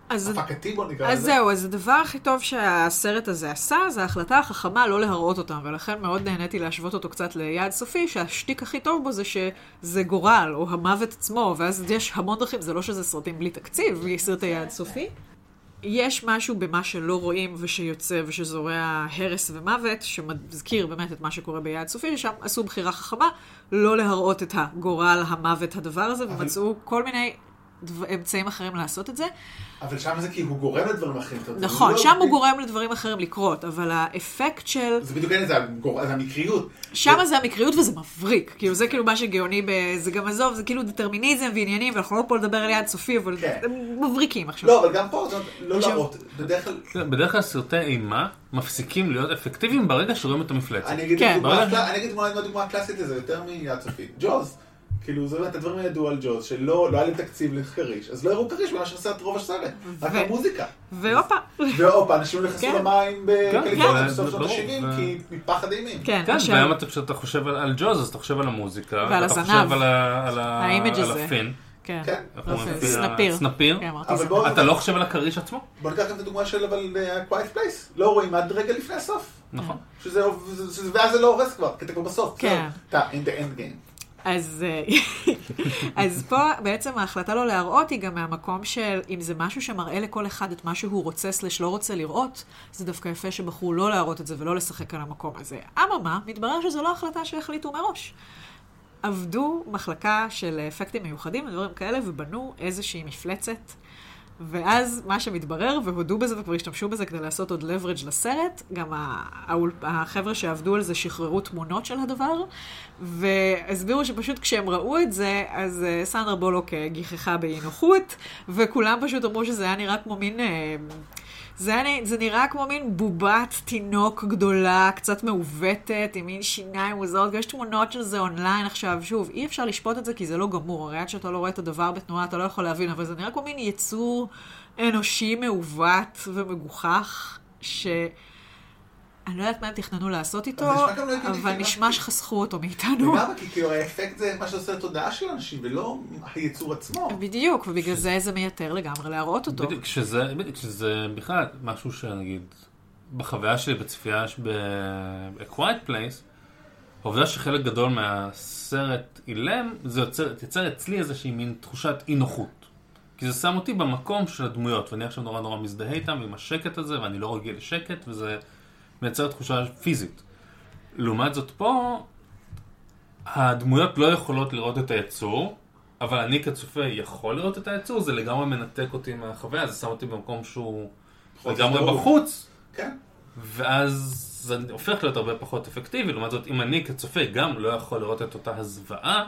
אז הפקתי בוא נקרא אז לזה. זהו, אז הדבר הכי טוב שהסרט הזה עשה, זה ההחלטה החכמה לא להראות אותם, ולכן מאוד נהניתי להשוות אותו קצת ליעד סופי, שהשטיק הכי טוב בו זה שזה גורל, או המוות עצמו, ואז יש המון דרכים, זה לא שזה סרטים בלי תקציב, סרטי יעד סופי. יש משהו במה שלא רואים ושיוצא ושזורע הרס ומוות, שמזכיר באמת את מה שקורה ביעד סופי, ששם עשו בחירה חכמה לא להראות את הגורל, המוות, הדבר הזה, אבל- ומצאו כל מיני דו- אמצעים אחרים לעשות את זה. אבל שם זה כי הוא גורם לדברים אחרים. נכון, לא- שם הוא גורם לדברים אחרים לקרות, אבל האפקט של... זה בדיוק אין, זה הגור- זה המקריות. שם זה המקריות וזה מבריק. כאילו, זה כאילו מה שגאוני ב... זה גם עזוב, זה כאילו דטרמיניזם ועניינים, ואנחנו לא פה לדבר על יעד סופי, אבל כן. הם מבריקים עכשיו. לא, אבל גם פה, לא עכשיו- להראות. בדרך כלל, בדרך כלל סרטי אימה מפסיקים להיות אפקטיביים ברגע שרואים את המפלצת. אני אגיד כן. דוגמה ברגע- אני אגיד דוגמה דוגמה קלאסית לזה, יותר מיד סופי. ג'וז. כאילו, זה באמת, הדברים האלה ידעו על ג'וז, שלא לא היה להם תקציב לחריש, אז לא הראו כריש במה שעושה את רוב הסרט, רק המוזיקה. והופה. והופה, אנשים נכנסו כן. למים בקליפורניה כן. בסוף שנות ברור, ה-70, ו- כי מפחד אימים. כן, כן, והיום אתה- כשאתה חושב על- על ג'וז אז אתה חושב על המוזיקה, ועל ואתה הזנב. חושב על. הפין. כן. כן. סנפיר. כן, אתה לא חושב על הכריש עצמו? בוא ניקח גם את הדוגמה של אבל uh, Quiet Place, לא רואים עד רגע לפני הסוף. נכון. ואז זה לא הורס כבר, כי אתה כבר בסוף. כן. אתה in the end game. אז, אה, [LAUGHS] אז פה בעצם ההחלטה לא להראות היא גם מהמקום של אם זה משהו שמראה לכל אחד את מה שהוא רוצה סלש לא רוצה לראות, זה דווקא יפה שבחרו לא להראות את זה ולא לשחק על המקום הזה. אממה, מתברר שזו לא החלטה שהחליטו מראש. עבדו מחלקה של אפקטים מיוחדים ודברים כאלה ובנו איזושהי מפלצת. ואז מה שמתברר, והודו בזה וכבר השתמשו בזה כדי לעשות עוד leverage לסרט, גם החבר'ה שעבדו על זה שחררו תמונות של הדבר, והסבירו שפשוט כשהם ראו את זה, אז אה, סנדרה בולוק אה, גיחכה באי נוחות, וכולם פשוט אמרו שזה היה נראה כמו מין... זה, זה נראה כמו מין בובת תינוק גדולה, קצת מעוותת, עם מין שיניים מוזרות, יש תמונות של זה אונליין עכשיו. שוב, אי אפשר לשפוט את זה כי זה לא גמור, הרי עד שאתה לא רואה את הדבר בתנועה אתה לא יכול להבין, אבל זה נראה כמו מין יצור אנושי מעוות ומגוחך, ש... אני לא יודעת מה הם תכננו לעשות איתו, זה נשמע גם לא אבל נשמע שחסכו אותו מאיתנו. למה? כי כאילו האפקט זה מה שעושה לתודעה של אנשים, ולא היצור עצמו. בדיוק, ובגלל זה זה מייתר לגמרי להראות אותו. בדיוק, שזה, בכלל משהו שנגיד, בחוויה שלי בצפייה ב-A Quiet Place, העובדה שחלק גדול מהסרט אילם, זה יוצר, יוצר אצלי איזושהי מין תחושת אי נוחות. כי זה שם אותי במקום של הדמויות, ואני עכשיו נורא נורא מזדהה איתם עם השקט הזה, ואני לא רגיל לשקט, וזה מייצר תחושה פיזית. לעומת זאת פה, הדמויות לא יכולות לראות את היצור, אבל אני כצופה יכול לראות את היצור, זה לגמרי מנתק אותי מהחוויה, זה שם אותי במקום שהוא לגמרי. בחוץ, כן. ואז זה הופך להיות הרבה פחות אפקטיבי. לעומת זאת, אם אני כצופה גם לא יכול לראות את אותה הזוועה,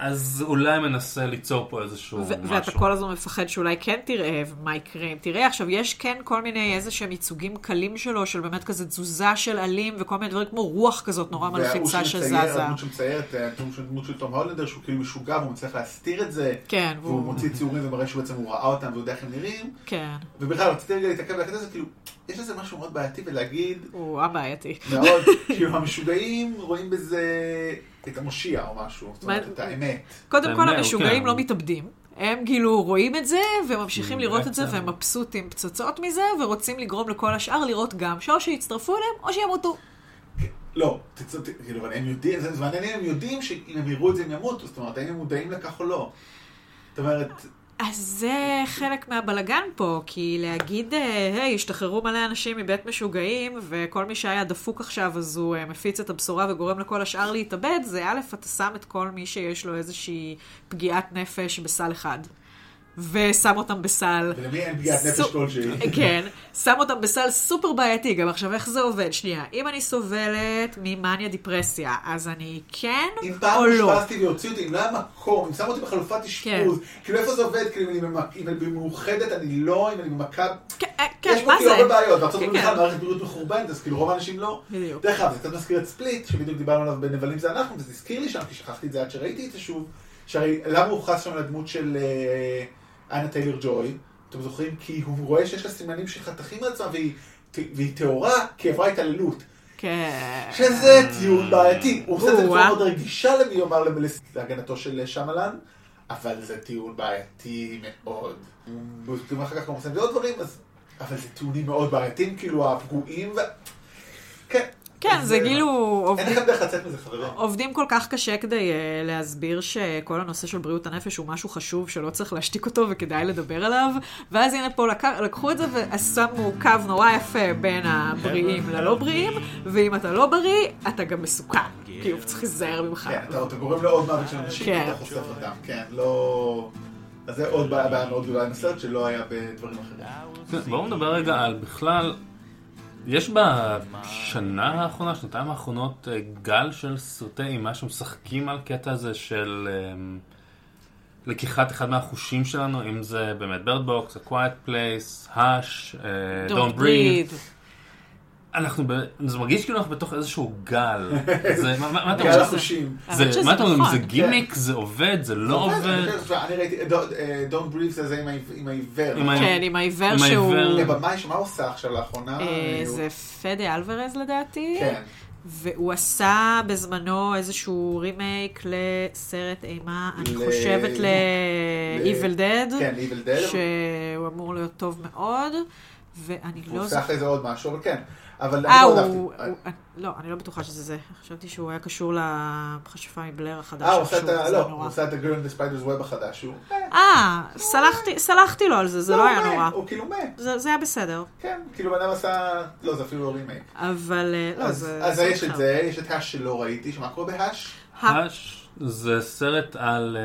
אז אולי מנסה ליצור פה איזשהו ו- משהו. ואתה כל הזמן מפחד שאולי כן תראה ומה יקרה אם תראה. עכשיו, יש כן כל מיני איזה שהם ייצוגים קלים שלו, של באמת כזה תזוזה של עלים וכל מיני דברים כמו רוח כזאת נורא מלחיצה והוא שזזה. שמצייר, הדמות שמציירת, הדמות של- דמות של תום הולנדר, שהוא כאילו משוגע והוא מצליח להסתיר את זה. כן, והוא והוא... מוציא ציורים ומראה שהוא בעצם ראה אותם והוא יודע איך הם נראים. כן, ובכלל, רציתי רגע להתעכב על הזה, כאילו, יש לזה משהו מאוד בעייתי ולהגיד, הוא הבעייתי. מאוד, [LAUGHS] כאילו המשוגעים רואים בזה את המושיע או משהו, זאת אומרת, מה- את האמת. קודם כל, המשוגעים כן. לא מתאבדים. הם כאילו רואים את זה, וממשיכים Mm, לראות את זה. והם מבסוטים פצצות מזה, ורוצים לגרום לכל השאר לראות גם, שאו שיצטרפו אליהם, או שימותו. לא, כאילו, אבל הם יודעים, זה זה מעניין אם הם יודעים שאם הם יראו את זה הם ימותו, זאת אומרת, האם הם מודעים לכך או לא. זאת אומרת, אז זה חלק מהבלגן פה, כי להגיד, אה, היי, השתחררו מלא אנשים מבית משוגעים, וכל מי שהיה דפוק עכשיו, אז הוא אה, מפיץ את הבשורה וגורם לכל השאר להתאבד, זה א', אתה שם את כל מי שיש לו איזושהי פגיעת נפש בסל אחד. ושם אותם בסל. ולמי אין פגיעת נפש כלשהי. כן, שם אותם בסל סופר בעייתי. גם עכשיו, איך זה עובד? שנייה, אם אני סובלת ממאניה דיפרסיה, אז אני כן אם או פעם לא? אושפזתי והוציאו אותי, אם לא היה מקום, אם שמו אותי בחלופת אשפוז, כאילו איפה זה עובד, כאילו אם אני אם במאוחדת, אני לא, אם אני במכבי, כן, אה, כן, יש פה כאילו? הרבה בעיות, בארצות כן, הברית כן. בכלל מערכת בריאות מחורבנת, אז כאילו רוב האנשים לא. בדיוק. דרך אגב, זה קצת מזכיר את ספליט, שבדיוק דיברנו עליו בנבלים זה אנחנו, וזה הזכיר לי שם, כי שכחתי את זה עד שראיתי את זה שוב, שהרי למה הוא חס שם לדמות של אה, אנה טיילר ג'וי, אתם זוכרים? כי הוא רואה שיש לה סימנים של חתכים על עצמה, והיא- והיא טהורה כי עברה התעללות. כן. שזה טיעון בעייתי. הוא עושה את זה בצורה. מאוד רגישה למי יאמר להגנתו של שמלן, אבל זה טיעון בעייתי מאוד. גם אחר כך גם זה עוד דברים. אבל זה טיעונים מאוד בעייתיים, כאילו הפגועים. כן. כן, זה אה, כאילו אין עובדים, לכם דרך לצאת מזה, חברים. עובדים כל כך קשה כדי uh, להסביר שכל הנושא של בריאות הנפש הוא משהו חשוב שלא צריך להשתיק אותו וכדאי לדבר עליו, ואז הנה פה לק... לקחו את זה ושמו קו נורא יפה בין הבריאים ללא בריאים, ואם אתה לא בריא, אתה גם מסוכן. כאילו, צריך להיזהר ממך. כן, אתה אתה גורם לעוד מוות של אנשים, כן. אתה חושף אותם. כן, לא... אז זה עוד בעיה בעיה מאוד גדולה עם הסרט שלא היה בדברים אחרים. כן, בואו נדבר רגע על בכלל, יש בשנה האחרונה, שנתיים האחרונות, אה, גל של סרטי אימה שמשחקים על קטע הזה של אמ, לקיחת אחד מהחושים שלנו, אם זה באמת Bird Box, A Quiet Place, Hush, אה, Don't Breathe. אנחנו, ב... זה מרגיש כאילו אנחנו בתוך איזשהו גל. [LAUGHS] זה, מה, מה, אתה גל אומר? החושים. זה, מה אתה אומר? נכון. זה גימיק? זה עובד? זה לא עובד? אני ראיתי, Don't- אה, Don't Breathe זה עם העיו- עם העיוור. כן, עם העיוור עם שהוא... שמה הוא עושה עכשיו לאחרונה? אה, זה פדה אלוורז לדעתי. כן. והוא עשה בזמנו איזשהו רימייק לסרט אימה, אני חושבת ל- ל-Evil Dead, כן, Evil Dead. שהוא אמור להיות טוב מאוד, ואני הוא לא עושה זוכרת. אחרי זה עוד משהו, אבל כן. אבל אה, אני הוא... לא הוא- אהבתי. לא, אני לא בטוחה שזה זה. חשבתי שהוא היה קשור למכשפה מבלר החדש. אה, הוא עושה את ה... לא. הוא עושה את the Spider's Web החדש. הוא... אה, סלחתי- לו על זה, זה לא הוא היה נורא. הוא כאילו מת. זה זה היה בסדר. כן, כאילו בן אדם עשה... לא, זה אפילו לא רימייק. אבל... אה, לא, אז זה... אז זה יש את. זה, יש את האש שלא ראיתי, שמה קורה בהאש? האש זה סרט על...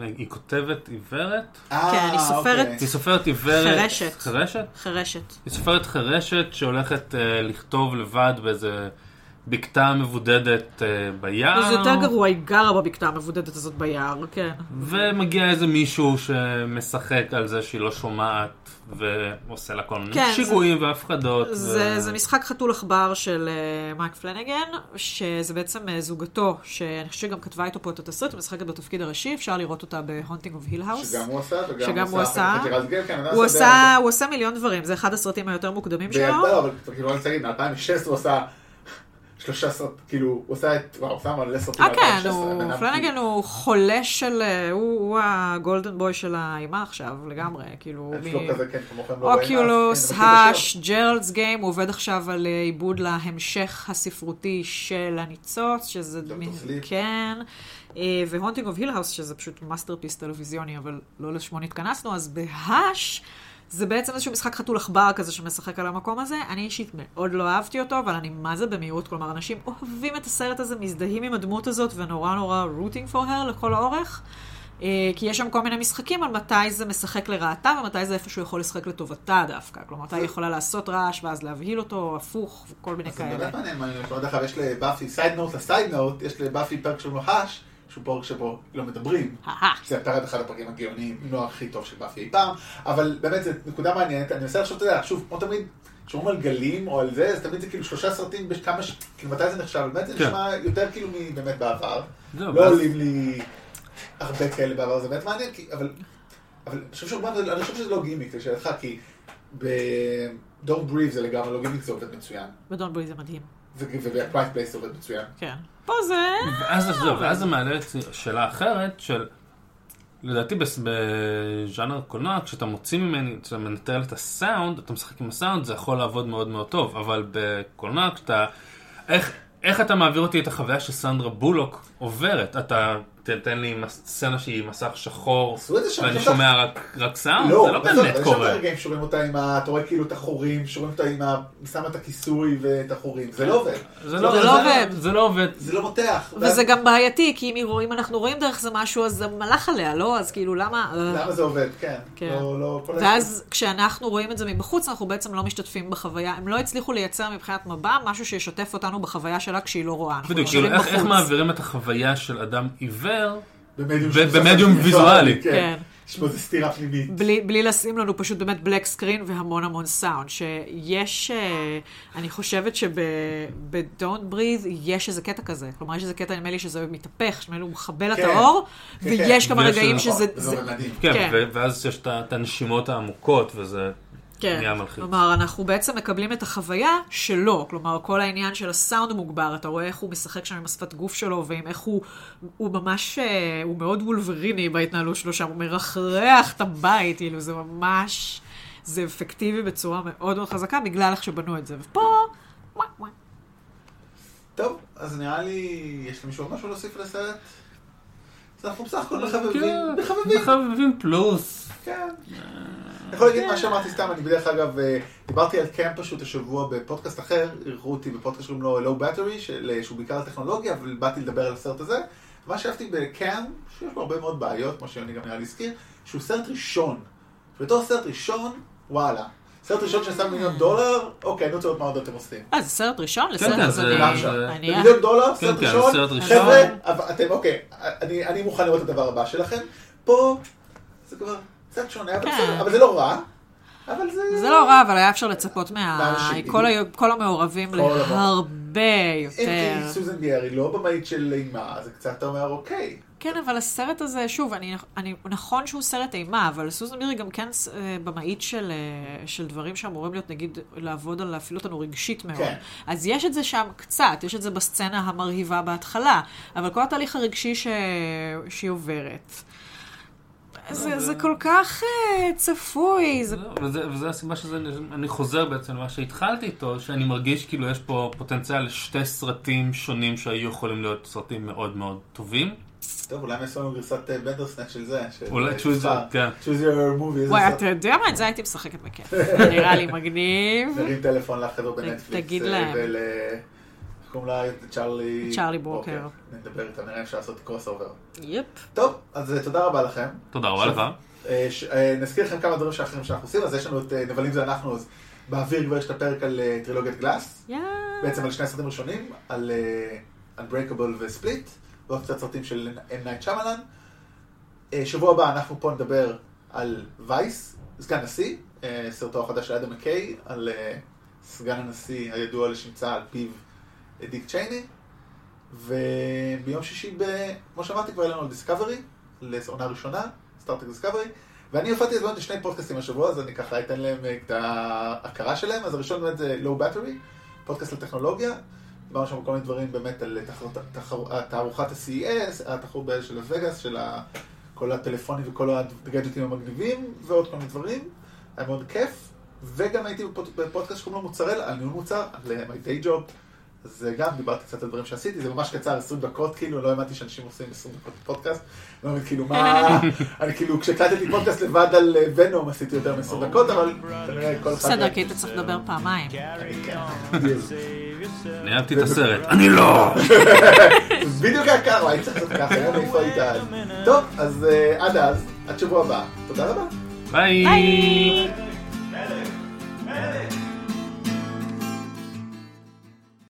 היא כותבת עיוורת? אה, כן, היא סופרת. אוקיי. היא סופרת עיוורת... חירשת. חירשת? חירשת. היא סופרת חירשת שהולכת אה, לכתוב לבד באיזה בקתה מבודדת אה, ביער. זה יותר גרוע, היא גרה בבקתה המבודדת הזאת ביער, כן. ומגיע איזה מישהו שמשחק על זה שהיא לא שומעת, ועושה לה כל מיני כן, שיגועים והפחדות. זה, ו... זה משחק חתול עכבר של uh, מייק פלנגן, שזה בעצם אה, זוגתו, שאני חושבת שגם כתבה איתו פה את התסריט, היא משחקת בתפקיד הראשי, אפשר לראות אותה ב Haunting of Hill House. שגם הוא עשה, וגם שגם הוא עשה. כן, הוא עשה, הוא עושה מיליון דברים, זה אחד הסרטים היותר מוקדמים שלו. לא, אבל כאילו, אני רוצה להגיד, מ-2016 הוא עשה שלושה סרט, כאילו, הוא עשה את, וואו, הוא עשה מלא סרטים אה כן, ב-2016, הוא, פלנגן הוא חולה של, אה, הוא, ה golden boy של האימה עכשיו, לגמרי, כאילו, יש לו כזה, כן, כמובן לא רואים, Oculus, Hush, Gerald's Game, הוא עובד עכשיו על אה, עיבוד להמשך הספרותי של הניצוץ, שזה... מ- Sleep. כן. אה, ו Haunting of Hill House, שזה פשוט masterpiece טלוויזיוני, אבל לא לשמו נתכנסנו, אז ב Hush... זה בעצם איזשהו משחק חתול עכבר כזה שמשחק על המקום הזה. אני אישית מאוד לא אהבתי אותו, אבל אני מה זה במיעוט. כלומר, אנשים אוהבים את הסרט הזה, מזדהים עם הדמות הזאת, ונורא נורא rooting for her לכל האורך. אה, כי יש שם כל מיני משחקים על מתי זה משחק לרעתה, ומתי זה איפה שהוא יכול לשחק לטובתה דווקא. כלומר, מתי היא יכולה לעשות רעש, ואז להבהיל אותו, הפוך, וכל מיני אז זה כאלה. באמת מעניין, מעניין, דרך אגב, יש לבאפי, side note ל side note, יש לבאפי פרק של, נו, Hush, שהוא פרק שבו לא מדברים. זה פרק אחד הפרקים הגאוניים, אם לא הכי טוב של באפי אי פעם, אבל באמת זו נקודה מעניינת, אני מנסה לחשוב, אתה יודע, שוב, כמו תמיד, כשאומרים על גלים או על זה, אז תמיד זה כאילו שלושה סרטים בכמה, ש- כאילו מתי זה נחשב, באמת זה כן. נשמע יותר כאילו מבאמת בעבר, לא ואז- עולים לי הרבה כאלה בעבר, זה באמת מעניין, אבל אבל אני חושב שזה לא גימיק, לשאלתך, כי ב-Don't Breathe זה לגמרי לא גימיק, זה עובד מצוין, בדון בוי זה מדהים. Place זה עובד מצוין. כן. פה זה... ואז, זה מעלה את שאלה אחרת של, לדעתי בז'אנר קולנוע, כשאתה מוציא ממני, כשאתה מנטרל את הסאונד, אתה משחק עם הסאונד, זה יכול לעבוד מאוד מאוד טוב, אבל בקולנוע, כשאתה... איך, איך אתה מעביר אותי את החוויה שסנדרה בולוק עוברת? אתה תתן לי סצנה שהיא מסך שחור, ואני. שומע רק, רק סאונד? לא, זה לא באמת יש שם קורה. רגעים שרואים אותה עם ה... אתה רואה כאילו את החורים, שרואים אותה עם ה... שמה את הכיסוי ואת החורים, זה לא עובד. זה לא, זה לא עובד. זה לא עובד. זה לא מותח. וזה גם בעייתי, כי אם אנחנו רואים דרך זה משהו, אז זה מלאך עליה, לא? אז כאילו, למה... אה. למה זה עובד? כן. כן. לא, לא, ואז כשאנחנו רואים את זה מבחוץ, אנחנו בעצם לא משתתפים בחוויה. הם לא הצליחו לייצר מבחינת מבע משהו שישתף אותנו בחוויה שלה כשהיא לא רואה. בדיוק, כאילו, איך. מעבירים את החוויה של אדם עיוור של במדיום ויזואלי. כן. כן. יש פה איזו סתירה פנימית. בלי, בלי לשים לנו פשוט באמת בלק סקרין והמון המון סאונד. שיש, אה, אני חושבת שב-Don't Breathe יש איזה קטע כזה. כלומר, יש איזה קטע, נדמה לי שזה מתהפך, נדמה לי הוא מכבה לה את כן. האור, כן, ויש. כמה רגעים שזה... זה מדהים. כן, ואז יש את הנשימות העמוקות, וזה כן, נהיה מלחיץ. כלומר, אנחנו בעצם מקבלים את החוויה שלו, כלומר, כל העניין של הסאונד מוגבר, אתה רואה איך הוא משחק שם עם השפת גוף שלו, ועם איך הוא, הוא ממש, אה, הוא מאוד וולבריני בהתנהלות שלו שם, הוא מרחרח את הבית, כאילו, זה ממש, זה אפקטיבי בצורה מאוד מאוד חזקה, בגלל איך שבנו את זה, ופה, וואי וואי. טוב, אז נראה לי, יש למישהו עוד משהו להוסיף לסרט? אז אנחנו בסך הכל מחבבים. כן, מחבבים. מחבבים פלוס. כן. אני יכול להגיד מה שאמרתי סתם, אני בדרך אגב, אה, דיברתי על קאמפ פשוט השבוע בפודקאסט אחר, אירחו אותי בפודקאסט שקוראים לו Low Battery, של- שהוא בעיקר על טכנולוגיה, אבל באתי לדבר על הסרט הזה. מה שאהבתי בקאמפ, שיש בו הרבה מאוד בעיות, כמו שיוני גם נראה לי הזכיר, שהוא סרט ראשון. בתור סרט ראשון, וואלה. סרט ראשון שעשה מיליון דולר, אוקיי, אני רוצה לראות מה עוד אתם עושים. אה, זה סרט ראשון? כן, לסרט כן, הזה זה- במיליון דולר, כן, סרט כן, ראשון, סרט ראשון. חבר'ה, אתם, אוקיי, אני אני מוכן לראות את הדבר הבא שלכם. פה, זה כבר קצת שונה, אבל כן. בסדר, אבל זה לא רע. אבל זה... זה לא רע, אבל היה אפשר לצפות מה... כל ה- כל המעורבים. להרבה אם יותר. כי סוזן היא לא במאית של אימה, זה קצת אומר, אוקיי. כן, אבל הסרט הזה, שוב, אני, אני, נכון שהוא סרט אימה, אבל סוזן מירי גם כן אה, במאית של, אה, של דברים שאמורים להיות, נגיד, לעבוד על להפעיל אותנו רגשית מאוד. כן. אז יש את זה שם קצת, יש את זה בסצנה המרהיבה בהתחלה, אבל כל התהליך הרגשי ש... שהיא עוברת. זה, זה כל כך אה, צפוי, זה... וזה, וזה הסיבה שזה, אני חוזר בעצם למה שהתחלתי איתו, שאני מרגיש כאילו יש פה פוטנציאל לשתי סרטים שונים שהיו יכולים להיות סרטים מאוד מאוד טובים. טוב, אולי הם יעשו לנו גרסת אה, Bandersnatch של זה. של- אולי אה, choose סליחה, your- כן. choose your movie. וואי. אתה יודע מה? את זה הייתי משחקת בכיף. [LAUGHS] נראה לי מגניב. נרים טלפון לחבר'ה בנטפליקס. תגיד אה, להם. קוראים לה? צ'ארלי... צ'ארלי בוקר. נדבר איתם, נראה אפשר לעשות crossover. yep. טוב, אז אה, תודה רבה לכם. תודה רבה לך. אה, אה, נזכיר לכם כמה דברים שאחרים שאנחנו עושים, אז יש לנו את נבלים זה אנחנו, אז באוויר כבר יש את הפרק על טרילוגיית גלאס. בעצם על שני הסרטים הראשונים, על Unbreakable וספליט, ועוד קצת סרטים של M. Night Shyamalan. שבוע הבא אנחנו פה נדבר על וייס, סגן נשיא, סרטו החדש של אדם מקיי, על סגן הנשיא הידוע לשמצה על פיו דיק צ'ייני. וביום שישי, ב... כמו שאמרתי, כבר העלינו על דיסקאברי, לעונה ראשונה, סטאר טרק דיסקאברי. ואני הופעתי הזמן לשני פודקאסטים השבוע, אז אני ככה אתן להם את ההכרה שלהם. אז הראשון באמת זה Low Battery, פודקאסט לטכנולוגיה. דיברנו שם כל מיני דברים באמת על תערוכת ה-CES, התחרות של הווגאס, של כל הטלפונים וכל הגדג'טים המגניבים, ועוד כל מיני דברים. היה מאוד כיף. וגם הייתי בפודקאסט שקוראים לו מוצרל, על ניהול מוצר, על my day job. אז גם דיברתי קצת על דברים שעשיתי, זה ממש קצר, 20 דקות כאילו, לא האמנתי שאנשים עושים 20 דקות פודקאסט. לא מבין כאילו מה, [LAUGHS] אני כאילו כשהקלטתי פודקאסט לבד על ונום עשיתי יותר מ-20 דקות, אבל כנראה כל אחד... בסדר, כי היית צריך לדבר פעמיים. אני אהבתי את הסרט, אני לא! [LAUGHS] בדיוק היה ככה, הייתי צריך לעשות ככה, היום איפה היית אז. טוב, אז עד אז, עד שבוע הבא, תודה רבה. ביי! ביי!